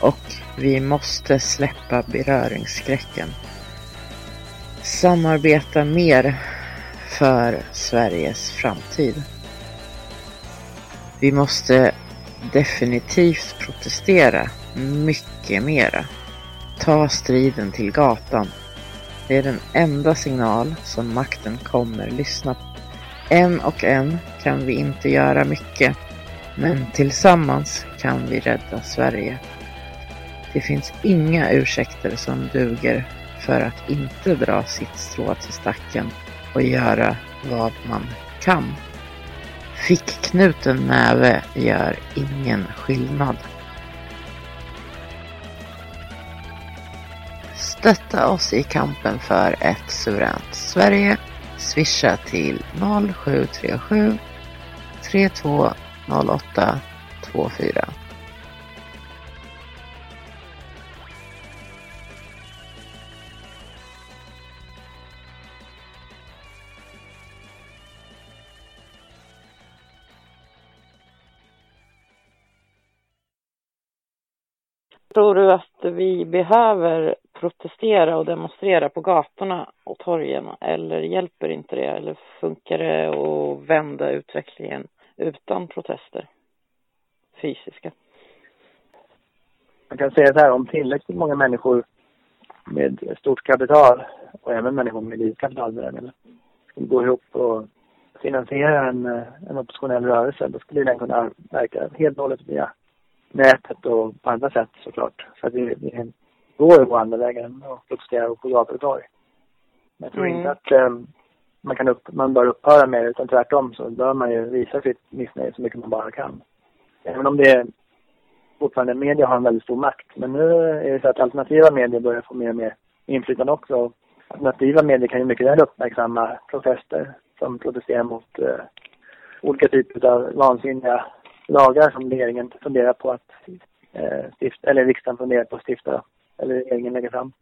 Och vi måste släppa beröringsskräcken. Samarbeta mer för Sveriges framtid. Vi måste definitivt protestera mycket mera. Ta striden till gatan. Det är den enda signal som makten kommer lyssna på. En och en kan vi inte göra mycket, men tillsammans kan vi rädda Sverige. Det finns inga ursäkter som duger för att inte dra sitt strå till stacken och göra vad man kan. Fickknuten näve gör ingen skillnad. Stötta oss i kampen för ett suveränt Sverige. Swisha till 0737 3208 24. Tror du att vi behöver protestera och demonstrera på gatorna och torgen eller hjälper inte det? Eller funkar det att vända utvecklingen utan protester? Fysiska. Man kan säga så här, om tillräckligt många människor med stort kapital och även människor med litet kapital skulle gå ihop och finansiera en, eh, en oppositionell rörelse, då skulle den kunna verka helt och hållet via nätet och på andra sätt såklart. Så att vi, vi går ju på andra vägen och protesterar på gator och torg. Men jag tror mm. inte att um, man, kan upp, man bör upphöra med det, utan tvärtom så bör man ju visa sitt missnöje så mycket man bara kan. Även om det är fortfarande media har en väldigt stor makt. Men nu är det så att alternativa medier börjar få mer och mer inflytande också. Alternativa medier kan ju mycket väl uppmärksamma protester som protesterar mot uh, olika typer av vansinniga lagar som regeringen funderar på att eh, stifta, eller riksdagen funderar på att stifta, eller regeringen lägger fram.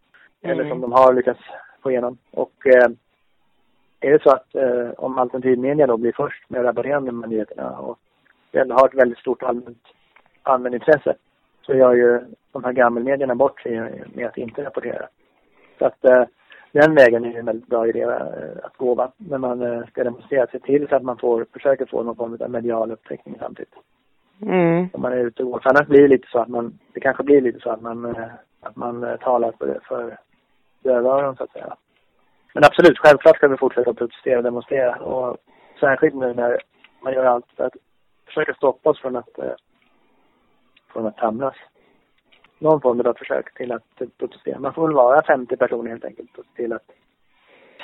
Mm. Eller som de har lyckats få igenom. Och eh, är det så att eh, om alternativmedia då blir först med att rapportera de här nyheterna och ändå har ett väldigt stort allmänt allmänintresse så gör ju de här gammelmedierna bort sig med att inte rapportera. Så att eh, den vägen är en väldigt bra idé eh, att gå va? när man eh, ska demonstrera. Se till så att man får, försöker få någon form av medial upptäckning samtidigt. Mm. Om man är ute och går. För annars blir det lite så att man, det kanske blir lite så att man, eh, att man talar för, för döva så att säga. Men absolut, självklart ska vi fortsätta att protestera och demonstrera. Och särskilt nu när man gör allt för att försöka stoppa oss från att, från att samlas någon form av försök till att protestera. Man får väl vara 50 personer helt enkelt och se till att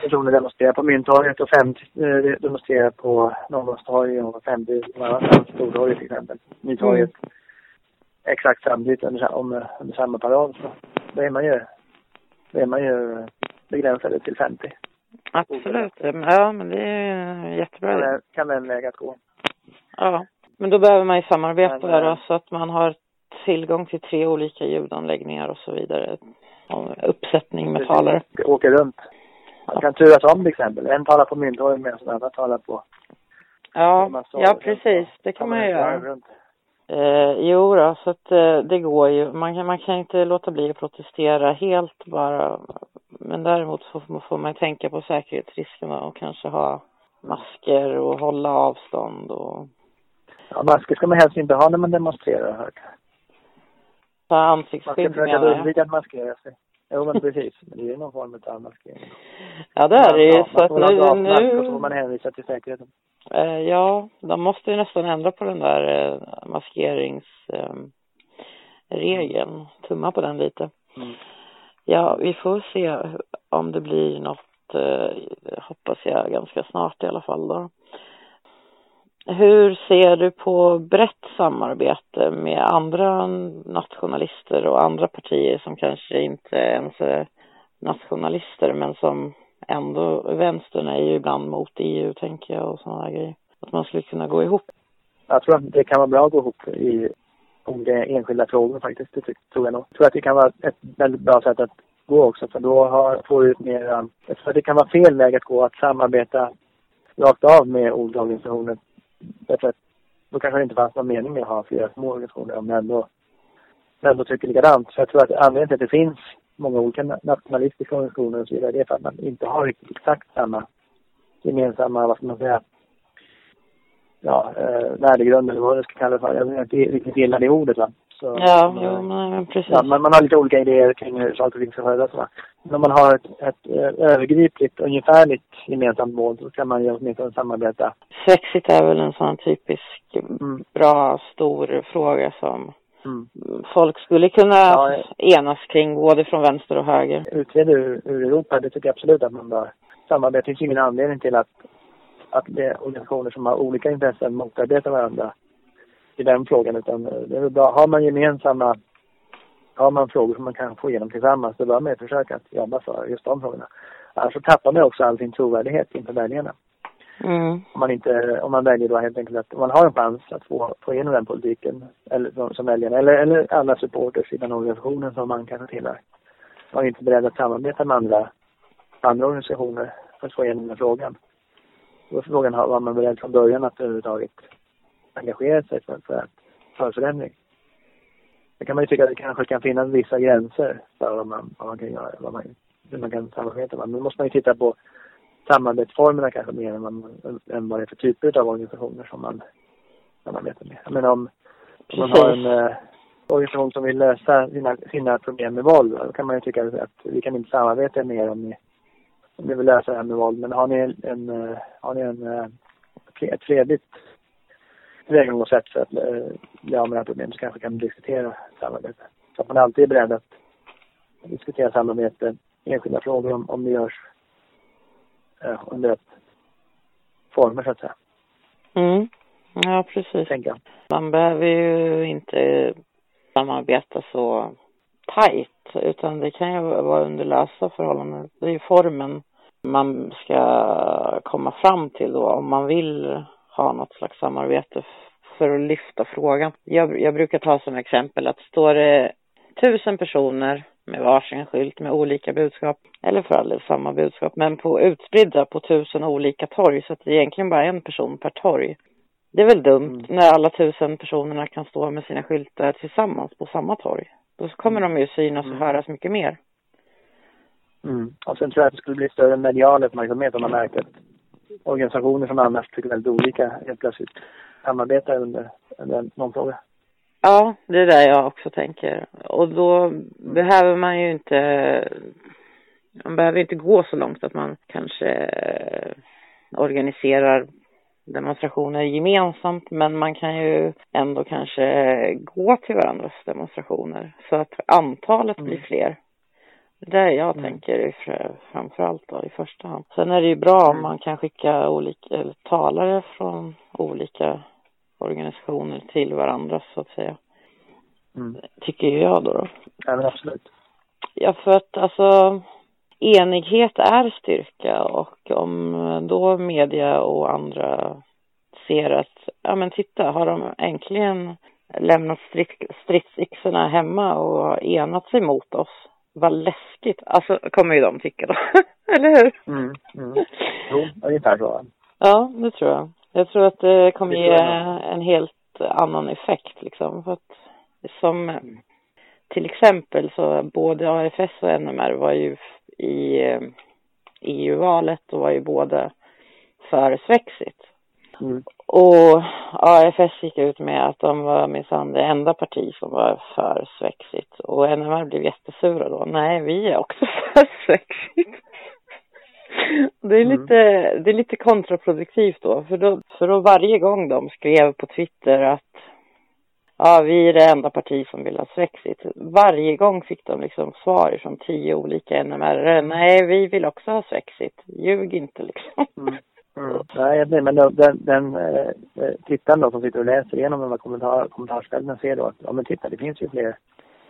personer demonstrerar på Mynttorget och 50 eh, demonstrerar på Norrmalmstorg och 50 på Stortorget till exempel. Nytorget. Mm. Exakt samtidigt under, om, under samma parad så då är man ju, då är man ju begränsade till 50. Absolut. Ja, men det är jättebra. Kan, kan vara en väg att gå. Ja, men då behöver man ju samarbeta men, där, så att man har tillgång till tre olika ljudanläggningar och så vidare. Och uppsättning med talare. Åker runt. Man kan turas om till exempel. En talar på Mynttorget medan en annan talar på Ja, ja precis. Det kan man ju göra. Eh, jo då, så att eh, det går ju. Man kan, man kan inte låta bli att protestera helt bara. Men däremot får, får man tänka på säkerhetsriskerna och kanske ha masker och hålla avstånd och Ja, masker ska man helst inte ha när man demonstrerar, har hört. ta Man ska ansiktsskydd försöka undvika att maskera sig. Jo, men precis. Det är någon form av maskering. Ja det är det ju. Så att nu, gasmask och så får nu man hänvisa till säkerheten. eh, ja, de måste ju nästan ändra på den där eh, maskerings eh. Tumma på den lite. Mm. Ja, vi får se om det blir något, eh, hoppas jag, ganska snart i alla fall då. Hur ser du på brett samarbete med andra nationalister och andra partier som kanske inte ens är nationalister men som ändå, vänstern är ju ibland mot EU tänker jag och sådana grejer. Att man skulle kunna gå ihop. Jag tror att det kan vara bra att gå ihop i olika enskilda frågor faktiskt. Det tror jag nog. Jag tror att det kan vara ett väldigt bra sätt att gå också för då har, får du ut mer... Jag tror att det kan vara fel väg att gå att samarbeta rakt av med olika organisationer. Därför att då kanske det inte fanns någon mening med att ha flera små organisationer om man ändå, ändå tycker likadant. Så jag tror att anledningen till att det finns många olika nationalistiska organisationer och så vidare, det är för att man inte har riktigt exakt samma gemensamma, vad ska man säga, ja, eh, värdegrund eller vad det ska kallas för. Jag vet inte riktigt gillar det ordet va. Så, Ja, men, jo men, men precis. Ja, man, man har lite olika idéer kring hur saker och ting ska skötas. Men man har ett, ett, eh, övergripligt, ungefärligt gemensamt mål så kan man ju åtminstone samarbeta. Sexigt är väl en sån typisk Mm. bra stor fråga som Mm. folk skulle kunna Ja, enas kring både från vänster och höger. Utträde ur, ur Europa, det tycker jag absolut att man bör samarbeta. Det finns ingen anledning till att, att det är organisationer som har olika intressen motarbetar varandra i den frågan. Utan eh, det är bra. Har man gemensamma, har man frågor som man kan få igenom tillsammans, då bör man försöka att jobba för just de frågorna. Annars så tappar man också all sin trovärdighet inför väljarna. Mm. Om man inte, om man väljer då helt enkelt att, om man har en chans att få, få igenom den politiken, eller som, som väljarna, eller, eller andra supporters i den organisationen som man kanske tillhör. Man är inte beredd att samarbeta med andra, andra organisationer för att få igenom den frågan. Då är frågan, har- var man beredd från början att överhuvudtaget engagera sig för, för, för förändring? Det kan man ju tycka att det kanske kan finnas vissa gränser för vad man, vad man kan göra, vad man, hur man kan samarbeta med. Men då måste man ju titta på samarbetsformerna kanske mer än vad, man, än vad det är för typer av organisationer som man samarbetar med. Jag menar om, om man har en eh, organisation som vill lösa sina, sina problem med våld, då kan man ju tycka att vi kan inte samarbeta mer om ni, om ni vill lösa det här med våld. Men har ni en, en eh, har ni en, eh, ett fredligt tillvägagångssätt för att eh, bli av med det här problemet så kanske kan diskutera samarbete. Så att man alltid är beredd att diskutera samarbete, enskilda frågor om, om det görs eh, under rätt former så att säga, Mm. Ja, precis. tänker jag. Man behöver ju inte samarbeta så tajt utan det kan ju vara under lösa förhållanden. Det är ju formen man ska komma fram till då om man vill ha något slags samarbete för att lyfta frågan. Jag, jag brukar ta som exempel att står det tusen personer med varsin skylt med olika budskap, eller för all del samma budskap, men på utspridda på tusen olika torg så att det är egentligen bara en person per torg. Det är väl dumt Mm. när alla tusen personerna kan stå med sina skyltar tillsammans på samma torg. Då kommer de ju synas och Mm. höras mycket mer. Mm. Och sen tror jag att det skulle bli större medial uppmärksamhet om man märkte att organisationer som annars tycker väldigt olika helt plötsligt samarbetar under, under någon fråga. Ja, det är det jag också tänker. Och då behöver man ju inte, man behöver inte gå så långt att man kanske organiserar demonstrationer gemensamt, men man kan ju ändå kanske gå till varandras demonstrationer så att antalet Mm. blir fler. Det är jag Mm. tänker framförallt då i första hand. Sen är det ju bra om Mm. man kan skicka olika, eller talare från olika organisationer till varandra så att säga. Mm. Tycker ju jag då. då. Ja, men absolut. Ja, för att alltså enighet är styrka och om då media och andra ser att, ja men titta, har de äntligen lämnat strid, stridsyxorna hemma och enat sig mot oss? Vad läskigt. Alltså kommer ju de tycka då. <laughs> Eller hur? Mm. Mm. Jo, ungefär så. Ja, det tror jag. Jag tror att det kommer ge en helt annan effekt liksom. För att som till exempel så både AFS och NMR var ju i EU-valet och var ju båda för Svexit. Mm. Och AFS gick ut med att de var minsann det enda parti som var för Svexit. Och NMR blev jättesura då. Nej, vi är också <laughs> för Svexit. Det är, mm. lite, det är lite kontraproduktivt då för, då. för då varje gång de skrev på Twitter att ja, vi är det enda parti som vill ha Svexit. Varje gång fick de liksom svar från tio olika NMR. Nej, vi vill också ha Svexit. Ljug inte liksom. Mm. Mm. Nej, men den, den eh, eh, tittaren då som sitter och läser igenom de här kommentar, kommentarsfälten ser då att, ja men titta, det finns ju fler,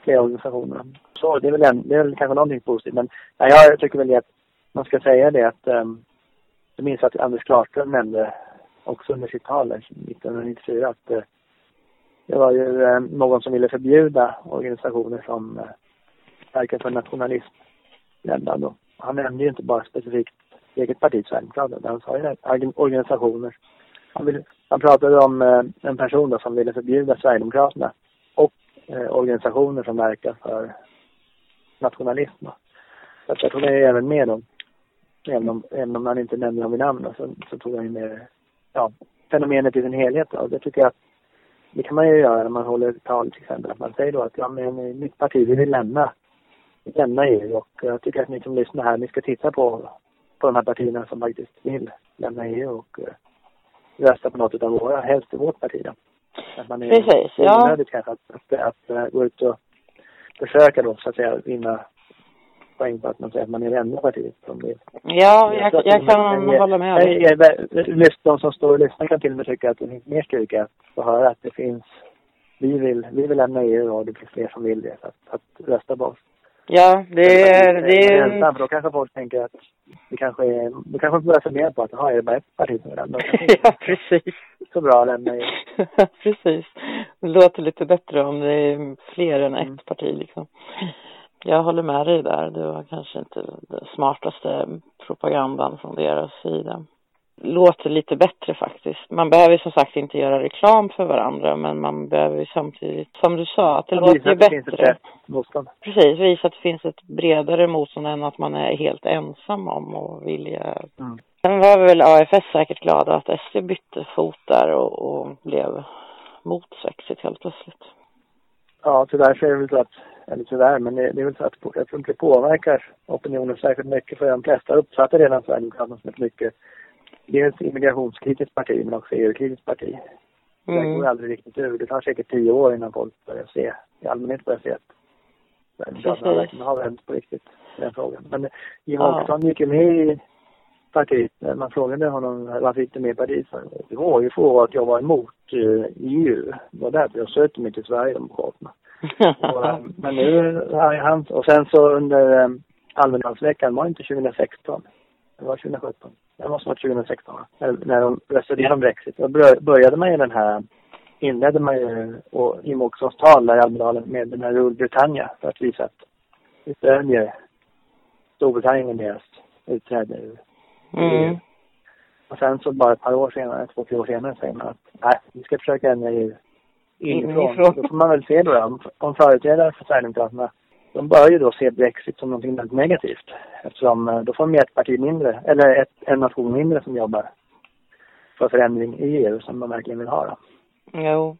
fler organisationer. Så det är väl, en, det är väl kanske någonting positivt. Men ja, jag tycker väl att man ska säga det att, um, jag minns att Anders Klarström nämnde också under sitt tal eh, 1994 att uh, det var ju uh, någon som ville förbjuda organisationer som uh, verkar för nationalism Han nämnde ju inte bara specifikt eget parti, Sverigedemokraterna. Han sa ju organisationer. Han, vill, han pratade om eh, en person då som ville förbjuda Sverigedemokraterna och eh, organisationer som verkar för nationalism. Så att jag tog med även med dem. Även om, även om han inte nämnde dem vid namn då, så, så tog han ju med ja, fenomenet i sin helhet. Då. Det tycker jag att det kan man ju göra när man håller tal till exempel. Att man säger då att ja, men mitt parti vi vill lämna, lämna EU och jag tycker att ni som lyssnar här, ni ska titta på på de här partierna som faktiskt vill lämna EU och uh, rösta på något av våra, helst vårt parti då. Att man är Precis, ja. onödigt kanske att, att, att, att gå ut och försöka då så att säga vinna poäng på att man säger att man är det enda partiet som vill. Ja, jag, jag, jag kan jag, hålla med dig. De som står och lyssnar kan till och med tycka att det finns mer styrka att få höra att det finns vi vill, vi vill lämna EU och det finns fler som vill det. Att, att rösta på oss. Ja, det är... Det är... Ensam, för då kanske folk tänker att det kanske är... Då kanske börjar fundera på att, jaha, är det bara ett parti som är lämnar? <laughs> Ja, precis. Så bra lämna in. <laughs> precis. Det låter lite bättre om det är fler än ett mm. parti liksom. Jag håller med dig där. Det var kanske inte den smartaste propagandan från deras sida låter lite bättre faktiskt. Man behöver som sagt inte göra reklam för varandra men man behöver samtidigt, som du sa, att det ja, låter ju bättre. Precis, visa att det finns ett bredare motstånd än att man är helt ensam om att vilja. Mm. Sen var väl AFS säkert glada att SD bytte fot där och, och blev mot sexigt helt plötsligt. Ja, tyvärr så är det väl så att, eller tyvärr, men det, det är väl så att jag tror inte det påverkar opinionen särskilt mycket för de flesta uppfattar redan Sverigedemokraterna som ett mycket dels immigrationskritiskt parti men också EU-kritiskt parti. Mm. Det går aldrig riktigt ur. Det tar säkert tio år innan folk börjar se, i allmänhet börjar se att Sverigedemokraterna verkligen har vänt på riktigt i den frågan. Men Jimmie ja. Åkesson gick ju med i partiet. Man frågade honom varför gick du med i partiet? Det var ju för att jag var emot EU. Eh, e det var därför jag sökte mig till Sverigedemokraterna. <laughs> och, eh, men nu har han, och sen så under um, Almedalsveckan, var det inte 2016? Det var 2017 det måste varit 2016 när, när de röstade igenom Brexit. Då började man ju den här, inledde man ju och i Moxons tal där i Almedalen med den här Rule Britannia för att visa att vi stödjer Storbritannien i deras utträde ur mm. Och sen så bara ett par år senare, två, tre år senare säger man att nej, vi ska försöka ändra EU inifrån. inifrån. Då får man väl se då om, om företrädare för Sverigedemokraterna de bör ju då se Brexit som någonting väldigt negativt. Eftersom eh, då får de ett parti mindre, eller ett, en nation mindre som jobbar för förändring i EU som de verkligen vill ha. Då. Jo.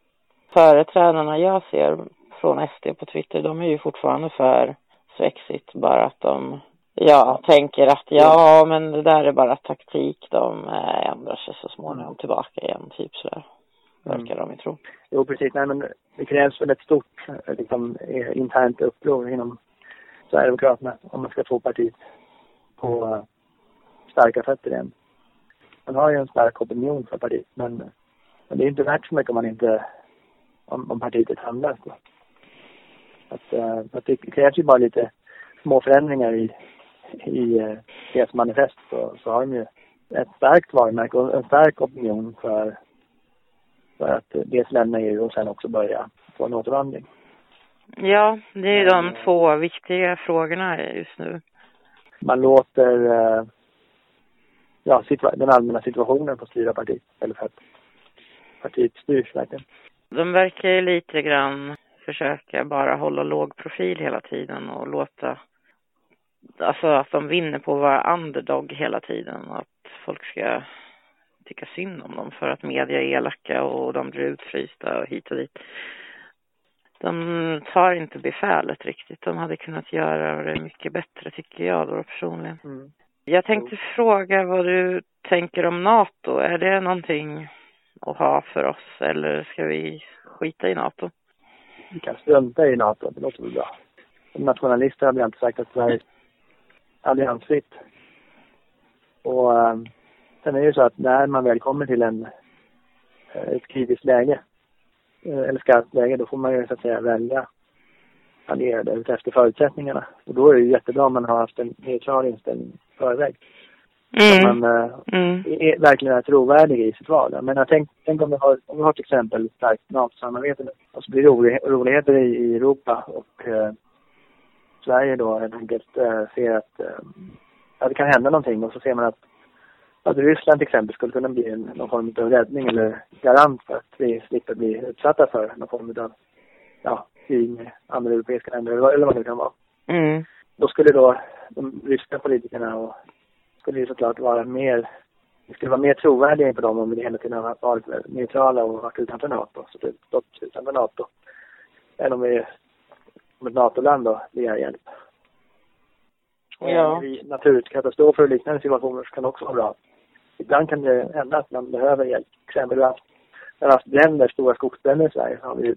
Företrädarna jag ser från SD på Twitter, de är ju fortfarande för Brexit, bara att de ja, tänker att ja, men det där är bara taktik. De eh, ändrar sig så småningom tillbaka igen, typ sådär. Verkar mm. de tro. Jo, precis. Nej, men det krävs väl ett stort liksom, eh, internt uppror inom Sverigedemokraterna om man ska få partiet på uh, starka fötter igen. Man har ju en stark opinion för partiet, men, men det är inte värt så mycket om man inte om, om partiet är tandlöst. Att, uh, att det krävs ju bara lite små förändringar i, i deras manifest så, så har de ju ett starkt varumärke och en stark opinion för för att dels lämna EU och sen också börja få en återvandring. Ja, det är de mm. två viktiga frågorna just nu. Man låter, eh, ja, den allmänna situationen på styra partiet. Eller för att partiet styrs verkligen. De verkar ju lite grann försöka bara hålla låg profil hela tiden och låta Alltså att de vinner på att vara underdog hela tiden och att folk ska tycka synd om dem för att media är elaka och de blir utfrysta och hit och dit. De tar inte befälet riktigt. De hade kunnat göra det mycket bättre tycker jag då personligen. Mm. Jag tänkte fråga vad du tänker om NATO. Är det någonting att ha för oss eller ska vi skita i NATO? Vi kan strunta i NATO, det låter väl bra. Som nationalister har vi alltid sagt att Sverige är alliansfritt. Och eh, sen är det ju så att när man väl kommer till en, eh, ett kritiskt läge, eh, eller skarpt läge, då får man ju så att säga välja allierade utefter förutsättningarna. Och då är det ju jättebra om man har haft en neutral inställning i förväg. Så att man eh, Mm. är, verkligen är trovärdig i sitt val. Jag menar, tänk, tänk om vi har, om vi har till exempel ett starkt NATO-samarbete nu och så blir det orolig, oroligheter i, i Europa och eh, Sverige då helt enkelt eh, ser att, att det kan hända någonting och så ser man att, att Ryssland till exempel skulle kunna bli en, någon form av räddning eller garant för att vi slipper bli utsatta för någon form av ja, krig med andra europeiska länder eller vad, det kan vara Mm. då skulle då de ryska politikerna och skulle ju såklart vara mer det skulle vara mer trovärdiga inför dem om vi hela tiden har varit neutrala och varit utanför NATO, så typ stått utanför NATO. Än om vi, om ett NATO-land då begär hjälp. Ja. Naturkatastrofer och liknande situationer så kan det också vara bra. Ibland kan det hända att man behöver hjälp. Till exempel vi har haft, vi har haft bränder, stora skogsbränder i Sverige. Så har vi,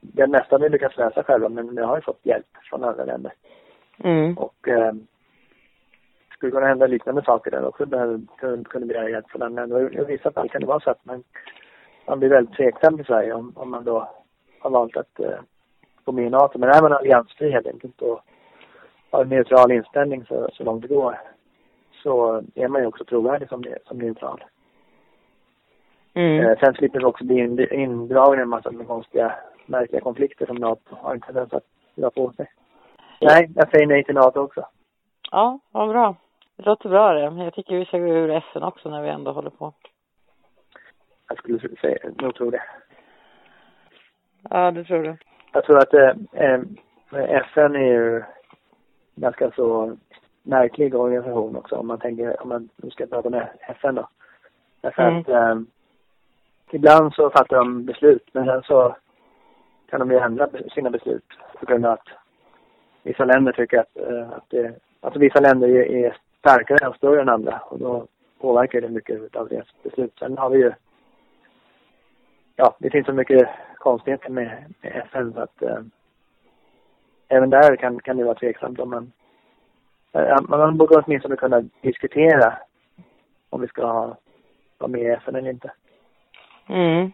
det nästan vi lyckats lösa själva, men vi har ju fått hjälp från andra länder. Mm. Och eh, skulle kunna hända liknande saker där också. Där kunde, begära hjälp från andra länder. I vissa fall kan det vara så att man, man blir väldigt tveksam i Sverige om, om man då har valt att eh, gå med i NATO. Men är man alliansfri helt enkelt och har en neutral inställning så, så långt det går så är man ju också trovärdig som, som neutral. Mm. Eh, sen slipper vi också bli in, indragna i en massa konstiga, märkliga konflikter som NATO har en tendens att dra på sig. Nej, jag säger nej till NATO också. Ja, vad bra. Det låter bra det. Jag tycker vi ska gå ur FN också när vi ändå håller på. Jag skulle säga, nog tro det. Ja, det tror du. Jag tror att eh, eh, FN är ju ganska så märklig organisation också om man tänker, om man nu ska prata med FN då. Därför Mm. att eh, ibland så fattar de beslut men sen så kan de ju ändra sina beslut på grund av att vissa länder tycker att, eh, att det, alltså vissa länder är, starkare och större än andra och då påverkar det mycket av deras beslut. Sen har vi ju ja, det finns så mycket konstigheter med, med FN så att eh, även där kan, kan det vara tveksamt om man man borde åtminstone kunna diskutera om vi ska ha, vara med i FN eller inte. Mm.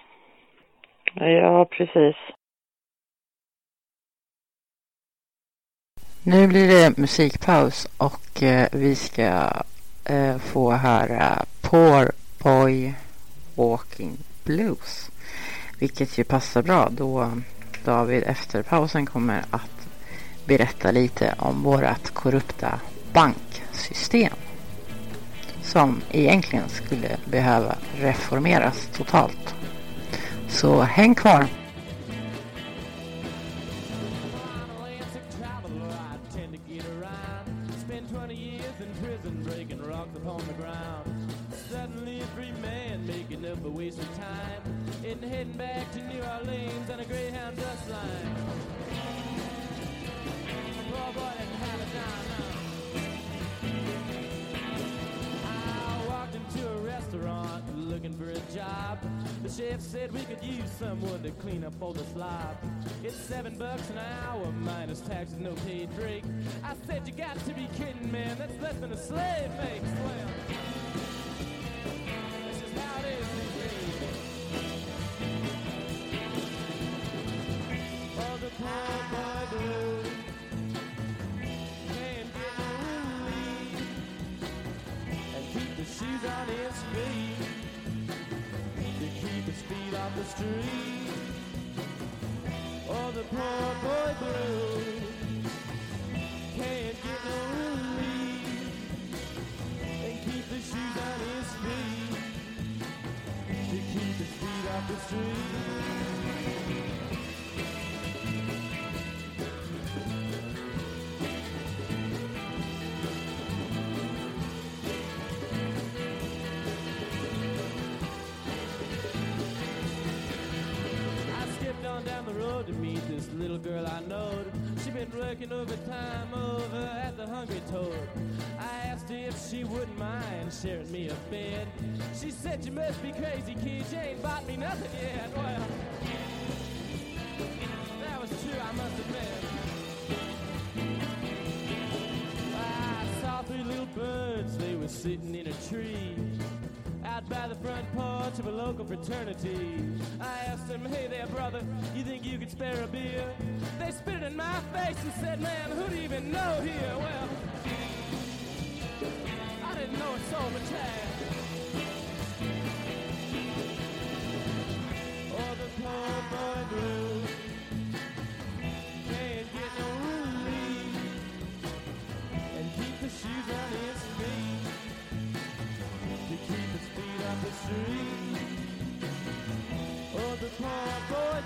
Ja, precis. Nu blir det musikpaus och eh, vi ska eh, få höra Poor Boy Walking Blues. Vilket ju passar bra då David efter pausen kommer att berätta lite om vårat korrupta banksystem. Som egentligen skulle behöva reformeras totalt. Så häng kvar! The chef said we could use someone to clean up all the slop. It's seven bucks an hour minus taxes, no paid drink. I said you got to be kidding, man. That's less than a slave makes. Well, sharing me a bed. She said, you must be crazy, kid. You ain't bought me nothing yet. Well, that was true, I must admit. I saw three little birds, they were sitting in a tree out by the front porch of a local fraternity. I asked them, hey there, brother, you think you could spare a beer? They spit it in my face and said, man, who do you even know here? Well, know it so much had. Oh, the poor boy blue can't get no relief and keep the shoes on his feet to keep his feet up the street. Oh, the poor boy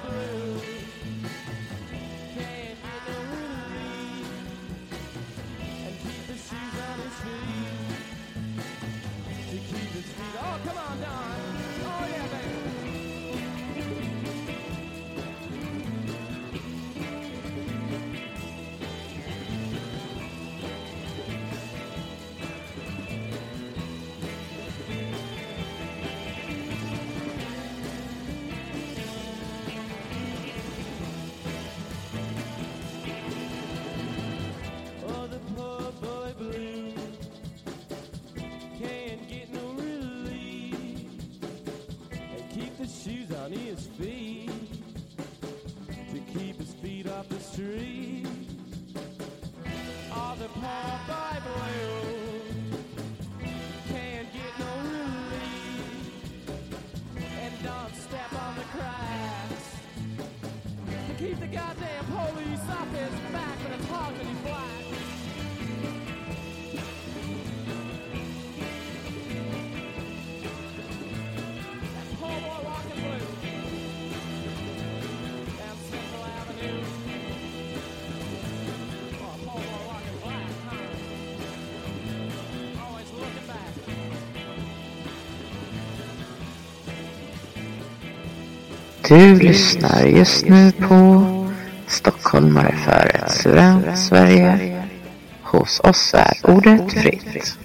Du lyssnar just nu på Stockholmare för ett suveränt Sverige. Hos oss är ordet fritt.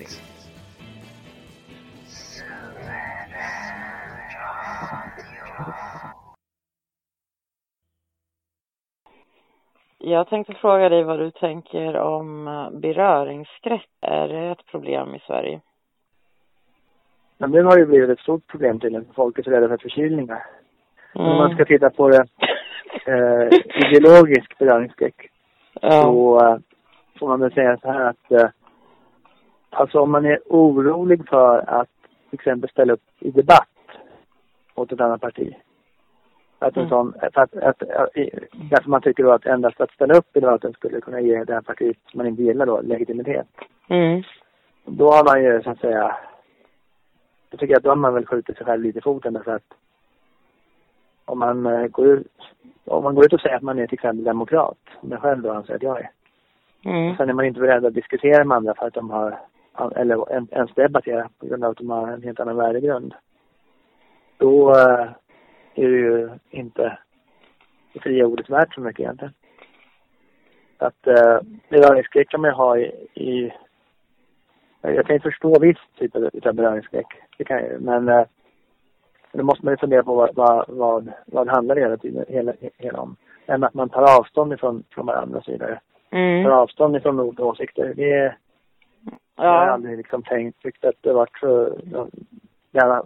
Jag tänkte fråga dig vad du tänker om eh, beröringsskräck. Är det ett problem i Sverige? Men nu har det blivit ett stort problem tydligen. Folk är så rädda för förkylningar. Mm. Om man ska titta på det eh, ideologisk beröringsskräck Ja. så eh, får man väl säga så här att eh, alltså om man är orolig för att till exempel ställa upp i debatt åt ett annat parti. Att en Mm. sån, för att, att, att, därför man tycker då att endast att ställa upp i debatten skulle kunna ge det här partiet som man inte gillar då legitimitet. Mm. Då har man ju så att säga, jag tycker att då har man väl skjutit sig själv lite i foten därför att om man eh, går ut, om man går ut och säger att man är till exempel demokrat, som jag själv då anser att jag är. Mm. Sen är man inte beredd att diskutera med andra för att de har, eller en- ens debattera på grund av att de har en helt annan värdegrund. Då eh, är det ju inte det fria ordet värt så mycket egentligen. Att eh, beröringsskräck kan man ju ha i, i jag kan ju förstå viss typ av beröringsskräck. Det kan jag. Men eh, då måste man ju fundera på vad, vad, vad, vad det handlar hela tiden, hela, hela om. Än att man tar avstånd ifrån från varandra och så vidare. Tar Mm. avstånd ifrån olika åsikter. Det, jag har Ja. aldrig liksom tänkt, tyckt att det varit så,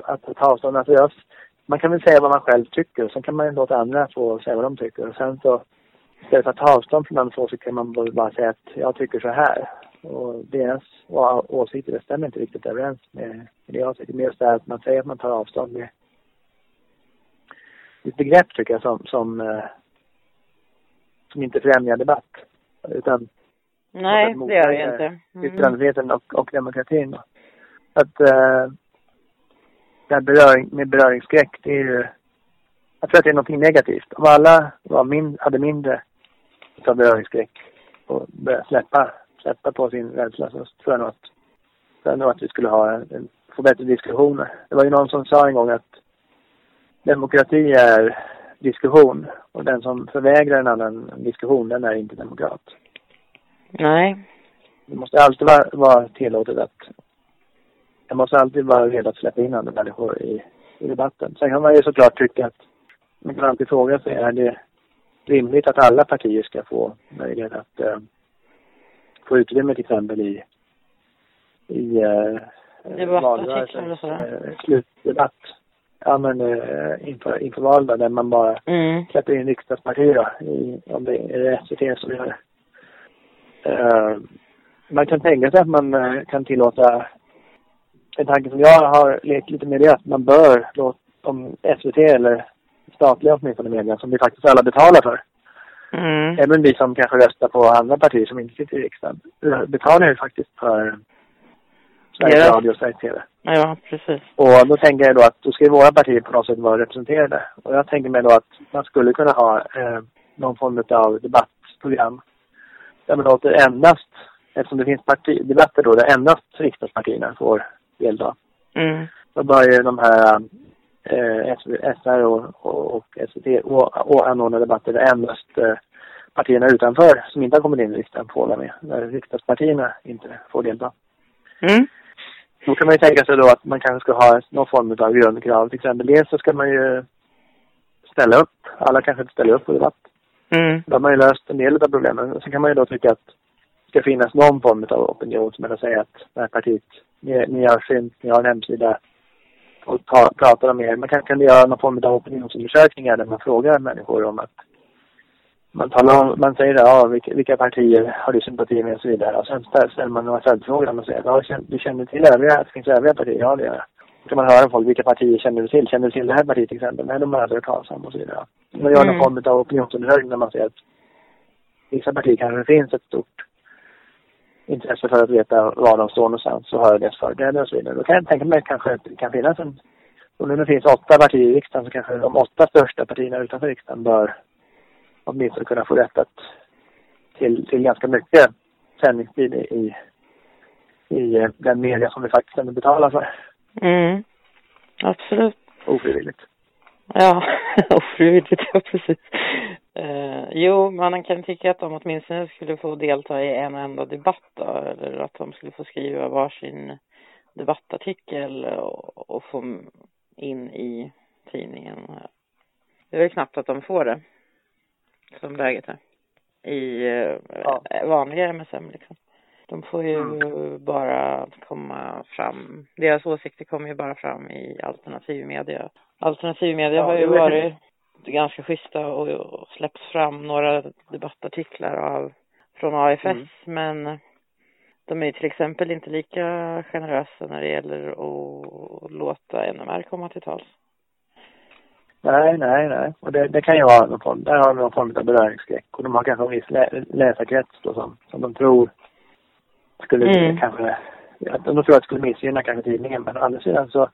att ta avstånd. Alltså jag, man kan väl säga vad man själv tycker och sen kan man ju låta andra få säga vad de tycker. Och sen så, istället för att ta avstånd från andras åsikter kan man bara- säga att jag tycker så här. Och deras åsikter, det stämmer inte riktigt överens med, med det jag tycker. Men just det här att man säger att man tar avstånd med ett begrepp tycker jag som, som, eh, som inte främjar debatt. Utan Nej, det gör det inte. Mm. yttrandefriheten och, och demokratin. Då. Att eh, det här beröring, med beröringsskräck, det är ju... Jag tror att det är något negativt. Om alla var min, hade mindre av beröringsskräck och började släppa, släppa på sin rädsla så tror jag nog att, tror jag nog att vi skulle ha en, en, få bättre diskussioner. Det var ju någon som sa en gång att demokrati är diskussion. Och den som förvägrar en annan diskussion, den är inte demokrat. Nej. Det måste alltid vara, vara tillåtet att... Jag måste alltid vara redo att släppa in andra människor i, i debatten. Sen kan man ju såklart tycka att man kan alltid fråga sig, är det rimligt att alla partier ska få möjlighet att uh, få utrymme till exempel i, i Debattartiklar och sådär. Uh, slutdebatt. Ja men uh, inför, inför val då, där man bara mm. släpper in riksdagspartier i, om det är SVT som gör. Uh, man kan tänka sig att man uh, kan tillåta en tanke som jag har lekt lite med det att man bör låta om SVT eller statliga åtminstone media som vi faktiskt alla betalar för. Mm. Även vi som kanske röstar på andra partier som inte sitter i riksdagen betalar ju faktiskt för Sveriges Ja. Radio och Sveriges TV. Ja, precis. Och då tänker jag då att då ska ju våra partier på något sätt vara representerade. Och jag tänker mig då att man skulle kunna ha eh, någon form av debattprogram. Där man låter endast, eftersom det finns parti, debatter då, där endast riksdagspartierna får delta. Mm. Då bör ju de här eh, SR och, och, och SVT och, och anordna debatter där endast eh, partierna utanför som inte har kommit in i riksdagen får vara med. Där riksdagspartierna inte får delta. Mm. Då kan man ju tänka sig då att man kanske ska ha någon form av grundkrav. Till exempel dels så ska man ju ställa upp. Alla kanske inte ställer upp på debatt. Mm. Då har man ju löst en del av problemen. Sen kan man ju då tycka att det ska finnas någon form av opinion som att säga att det här partiet, ni, ni har synt, ni har en hemsida och ta, pratar om er. Man kan, kan göra någon form av opinionsundersökningar där man frågar människor om att man, talar om, man säger ja, vilka, vilka partier har du sympati med och så vidare. Och sen ställer man några följdfrågor och säger ja, du känner till övriga, det finns övriga partier? Ja, det gör jag. Då kan man höra folk, vilka partier känner du till? Känner du till det här partiet till exempel? Nej, de har aldrig hört talas om och så vidare. Man gör Mm. någon form av opinionsundersökning där man säger att vissa partier kanske finns ett stort intresse för att veta var de står någonstans och höra deras företrädare och så vidare. Då kan jag tänka mig kanske att det kan finnas en... Om det nu finns åtta partier i riksdagen så kanske de åtta största partierna utanför riksdagen bör åtminstone kunna få rätt att till, till ganska mycket sändningstid i, i, i eh, den media som vi faktiskt ändå betalar för Mm. Absolut. ofrivilligt. Ja, <laughs> ofrivilligt, ja precis. Eh, jo, man kan tycka att de åtminstone skulle få delta i en enda debatt då, eller att de skulle få skriva varsin debattartikel och, och få in i tidningen. Det är väl knappt att de får det, som läget är. I eh, Ja. vanliga MSM liksom. De får ju bara komma fram, deras åsikter kommer ju bara fram i alternativ media. Alternativ media Ja, har ju varit ganska schyssta och, och släppt fram några debattartiklar av, från AFS Mm. men de är ju till exempel inte lika generösa när det gäller att låta NMR komma till tals. Nej, nej, nej. Och det, det kan ju vara någon form, där har de någon form av beröringsskräck. Och de har kanske en viss lä, läsarkrets då som, som de tror skulle Mm. kanske, ja, de tror att det skulle missgynna kanske tidningen. Men å andra sidan så,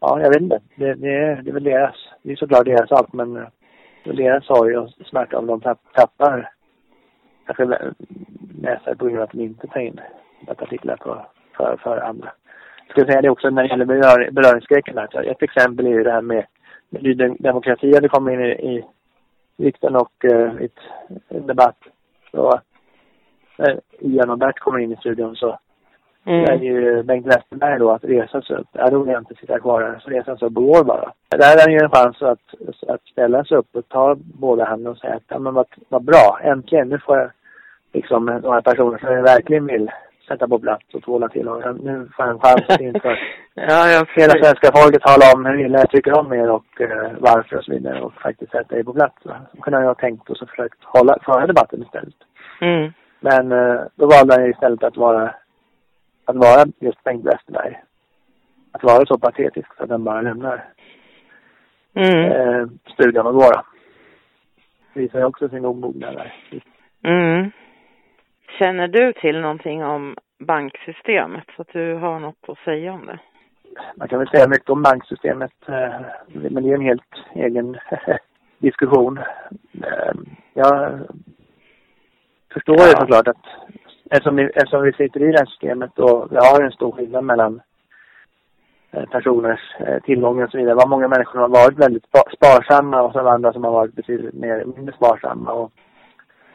ja, jag vet inte. Det, det, är, det är väl deras, det är såklart deras sak men det är deras sorg och smärta om de tapp, tappar kanske lä- läsare på grund av att de inte tar in artiklar på, för, för andra. Jag skulle säga det också när det gäller berör, beröringsskräcken. Ett exempel är ju det här med Ny Dem- Demokrati hade kommit in i, i riksdagen och uh, i ett, debatt. Så när Ian och Bert kommer in i studion så Mm. är ju Bengt Westerberg då att resa sig upp. Ja, då vill jag inte sitta kvar här. Så reser han sig upp och går bara. Där är han ju en chans att, att ställa sig upp och ta båda händerna och säga att ja, men vad, vad bra. Äntligen, nu får jag liksom några personer som jag verkligen vill sätta på plats och tvåla till. Och nu får jag en chans att inför <laughs> Ja, ja, hela svenska folket tala om hur illa jag tycker om er och eh, varför och så vidare och faktiskt sätta er på plats. Så kunde jag ha tänkt och så försökt hålla, föra debatten istället. Mm. Men eh, då valde ju istället att vara, att vara just Bengt Westerberg. Att vara så patetisk så att han bara lämnar Mm. eh, studion och går. Visar ju också sin omognad där. Mm. Känner du till någonting om banksystemet så att du har något att säga om det? Man kan väl säga mycket om banksystemet, eh, men det är en helt egen <laughs> diskussion. Eh, jag förstår ju Ja. såklart att eftersom vi, eftersom vi sitter i det här systemet och vi har en stor skillnad mellan eh, personers tillgångar och så vidare. Det var många människor som har varit väldigt sparsamma och så andra som har varit betydligt mer, mindre sparsamma och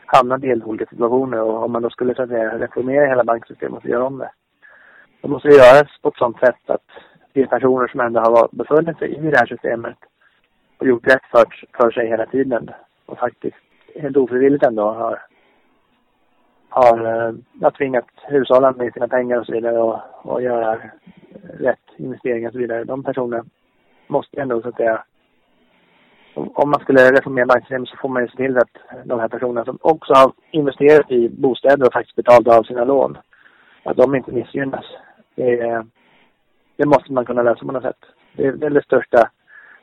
hamnat i helt olika situationer. Och om man då skulle så att säga reformera hela banksystemet och göra om det. Då måste det göras på ett sådant sätt att de personer som ändå har befunnit sig i det här systemet och gjort rätt för, för sig hela tiden och faktiskt helt ofrivilligt ändå har har eh, har tvingat hushålla med sina pengar och så vidare och, och göra rätt investeringar och så vidare. De personerna måste ändå så att säga om man skulle reformera banksystemet så får man ju se till att de här personerna som också har investerat i bostäder och faktiskt betalat av sina lån, att de inte missgynnas. Det, det måste man kunna lösa på något sätt. Det är det största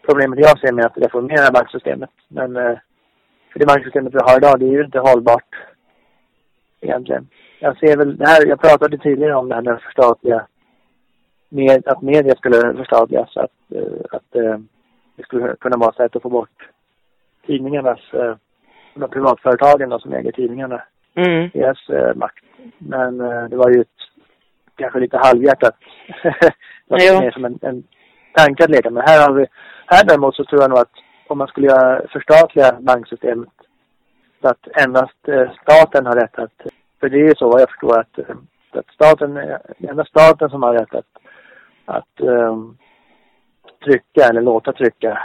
problemet jag ser med att reformera banksystemet. Men eh, för det banksystemet vi har idag, det är ju inte hållbart egentligen. Jag ser väl det här, jag pratade tidigare om det här med att förstatliga, med, att media skulle förstatligas, att, eh, att eh, det skulle kunna vara ett sätt att få bort tidningarnas, uh, de privatföretagen då, som äger tidningarna, mm. deras uh, makt. Men det var ju ett, kanske lite halvhjärtat, <laughs> det var mer som en, en tanke att leka med. Här har vi, här däremot så tror jag nog att om man skulle göra förstatliga banksystemet så att endast eh, staten har rätt att, för det är ju så vad jag förstår att, eh, att staten, endast staten som har rätt att, att um, trycka eller låta trycka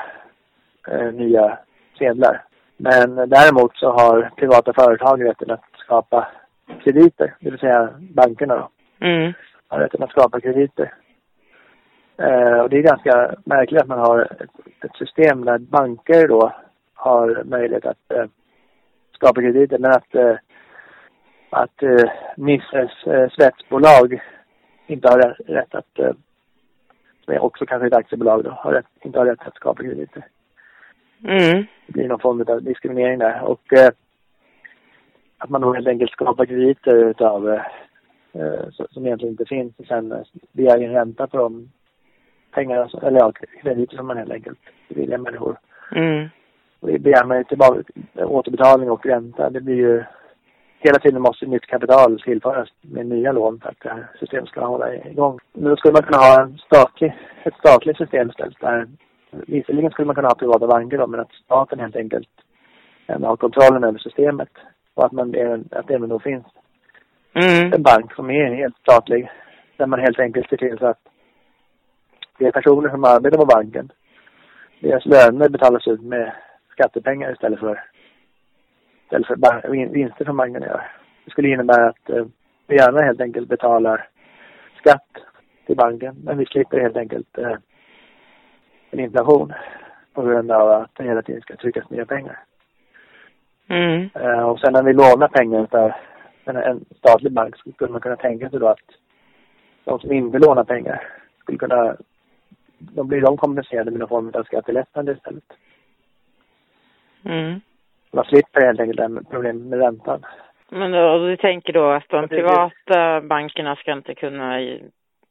uh, nya sedlar. Men däremot så har privata företag rätten att skapa krediter, det vill säga bankerna då. Mm. Har rätten att skapa krediter. Uh, och det är ganska märkligt att man har ett, ett system där banker då har möjlighet att uh, skapa krediter. Men att, eh, att eh, Nisses eh, svetsbolag inte har rätt att, är också kanske ett aktiebolag då, har rätt, inte har rätt att skapa krediter. Mm. Det blir någon form av diskriminering där. Och eh, att man då helt enkelt skapar krediter utav eh, eh som egentligen inte finns och sen eh, begär en ränta på de pengarna, eller ja, krediter som man helt enkelt beviljar människor. Mm begär man tillbaka återbetalning och ränta. Det blir ju hela tiden måste nytt kapital tillföras med nya lån för att det här systemet ska hålla igång. Men då skulle man kunna ha en statlig, ett statligt system istället där visserligen skulle man kunna ha privata banker då, men att staten helt enkelt har kontrollen över systemet och att, man, att det även då finns mm. en bank som är helt statlig där man helt enkelt ser till så att det är personer som arbetar på banken. Deras löner betalas ut med skattepengar istället för, istället för vinster som bankerna gör. Det skulle innebära att eh, vi gärna helt enkelt betalar skatt till banken, men vi slipper helt enkelt eh, en inflation på grund av att det hela tiden ska tryckas nya pengar. Mm. Eh, och sen när vi lånar pengar för en, statlig bank så skulle man kunna tänka sig då att de som inte lånar pengar skulle kunna, då blir de kompenserade med någon form av skattelättnader istället. Mm. Man slipper helt enkelt det problemet med räntan. Men då, du tänker då att de privata bankerna ska inte kunna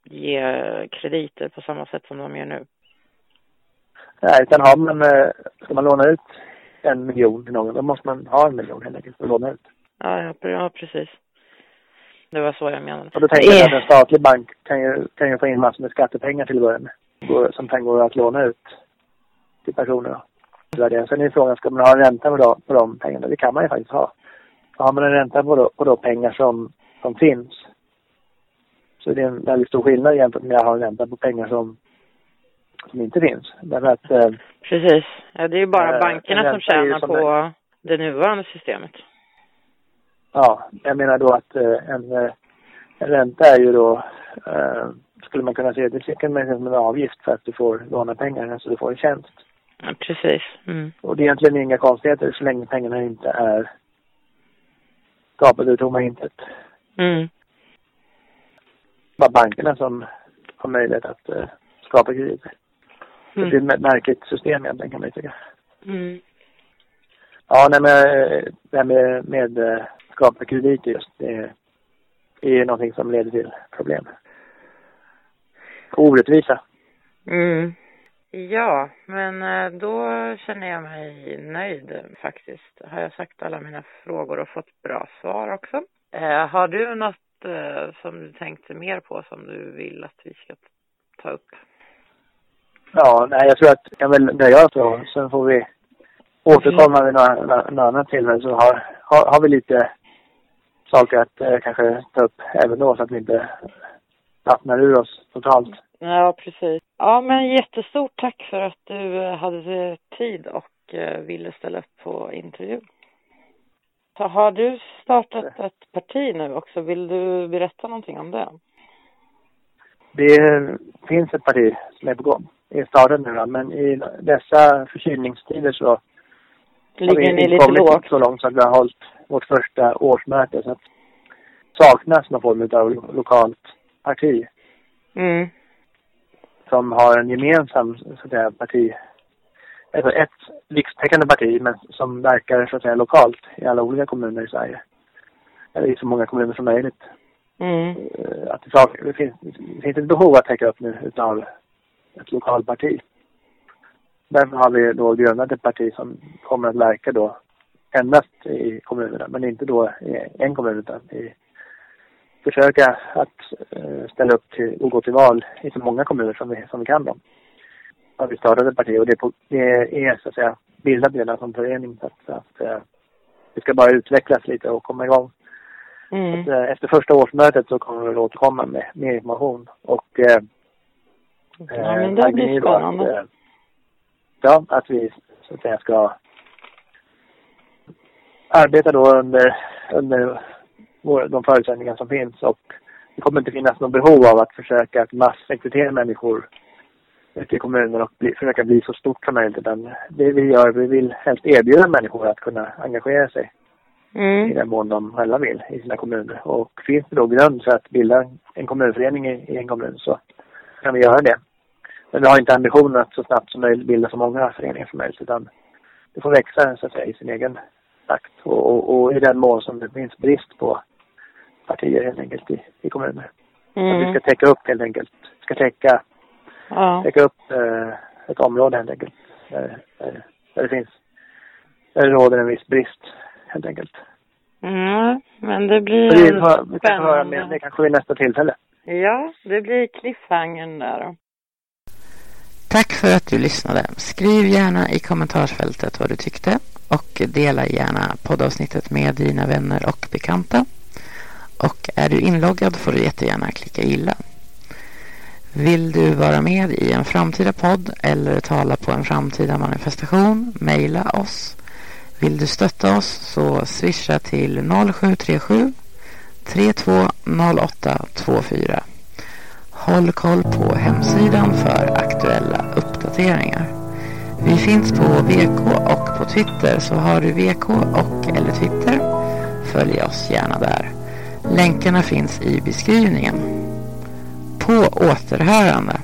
ge krediter på samma sätt som de gör nu? Nej, utan har man, eh, ska man låna ut en miljon till någon, då måste man ha en miljon helt enkelt för att låna ut. Ja, ja, precis. Det var så jag menade. Och då tänker jag att en statlig bank kan ju, kan ju få in massor med skattepengar till att börja med. Som sen går att låna ut till personer. Då utvärdering. Sen är frågan, ska man ha en ränta på, då, på de pengarna? Det kan man ju faktiskt ha. Har man en ränta på, då, på då pengar som, som finns så det är en väldigt stor skillnad jämfört med att ha en ränta på pengar som, som inte finns. Därför att... Eh, Precis. Ja, det är ju bara äh, bankerna som tjänar som på en, det nuvarande systemet. Ja, jag menar då att eh, en, eh, en ränta är ju då, eh, skulle man kunna säga, det kan man som en avgift för att du får låna pengar, alltså du får en tjänst. Ja, precis. Mm. Och det är egentligen inga konstigheter så länge pengarna inte är skapade ur tomma intet. Mm. Bara bankerna som har möjlighet att uh, skapa krediter. Mm. Det är ett märkligt system egentligen kan man ju tycka. Mm. Ja, nej men eh, det här med, med uh, skapa krediter just, det är ju någonting som leder till problem. Orättvisa. Mm. Ja, men eh, då känner jag mig nöjd faktiskt. Har jag sagt alla mina frågor och fått bra svar också. Eh, har du något eh, som du tänkte mer på som du vill att vi ska ta upp? Ja, nej, jag tror att jag väl nöja oss då. Sen får vi återkomma vid något, något annat tillfälle så har, har, har vi lite saker att eh, kanske ta upp även då så att vi inte vattnar ur oss totalt. Ja, precis. Ja, men jättestort tack för att du eh, hade tid och eh, ville ställa upp på intervju. Så har du startat ett parti nu också? Vill du berätta någonting om det? Det finns ett parti som är på gång. Är startat nu men i dessa förkylningstider så har Ligger vi ni inte lite kommit lågt? så långt så att vi har hållit vårt första årsmöte. Så att saknas någon form av lo- lokalt parti Mm. Som har en gemensam så att säga, parti, alltså ett rikstäckande parti men som verkar så att säga lokalt i alla olika kommuner i Sverige. Eller i så många kommuner som möjligt. Mm. Eh, Att det, det, finns, det finns ett behov att täcka upp nu utav ett lokalt parti. Därför har vi då grundat ett parti som kommer att verka då endast i kommunerna, men inte då i en kommun utan i försöka att eh, ställa upp till, och gå till val i så många kommuner som vi, som vi kan då. Har vi startat ett parti och det på, det är så att säga bildat redan som förening så att, så att eh, det ska bara utvecklas lite och komma igång. Mm. Så, eh, Efter första årsmötet så kommer vi att återkomma med mer information och eh, Ja, men det blir att, spännande. eh, Ja, att vi så att säga ska arbeta då under, under de förutsättningar som finns och det kommer inte finnas något behov av att försöka att massrekrytera människor ute i kommunen och bli, försöka bli så stort som möjligt utan det vi gör, vi vill helst erbjuda människor att kunna engagera sig i Mm. den mån de själva vill i sina kommuner. Och finns det då grund för att bilda en kommunförening i, i en kommun så kan vi göra det. Men vi har inte ambitionen att så snabbt som möjligt bilda så många föreningar som möjligt utan det får växa så att säga i sin egen takt och, och, och i den mån som det finns brist på partier helt enkelt i, i kommuner. Att vi Mm. ska täcka upp helt enkelt. ska täcka, Ja. täcka upp eh, ett område helt enkelt. Där, där, där det finns, där det råder en viss brist helt enkelt. Mm. Men det blir Så vi, får, vi kan höra mer det kanske vid nästa tillfälle. Ja, det blir cliffhangern där då. Tack för att du lyssnade. Skriv gärna i kommentarsfältet vad du tyckte och dela gärna poddavsnittet med dina vänner och bekanta. Och är du inloggad får du jättegärna klicka gilla. Vill du vara med i en framtida podd eller tala på en framtida manifestation? Mejla oss. Vill du stötta oss så swisha till 0737 320824. Håll koll på hemsidan för aktuella uppdateringar. Vi finns på VK och på Twitter så har du VK och eller Twitter följ oss gärna där. Länkarna finns i beskrivningen. På återhörande.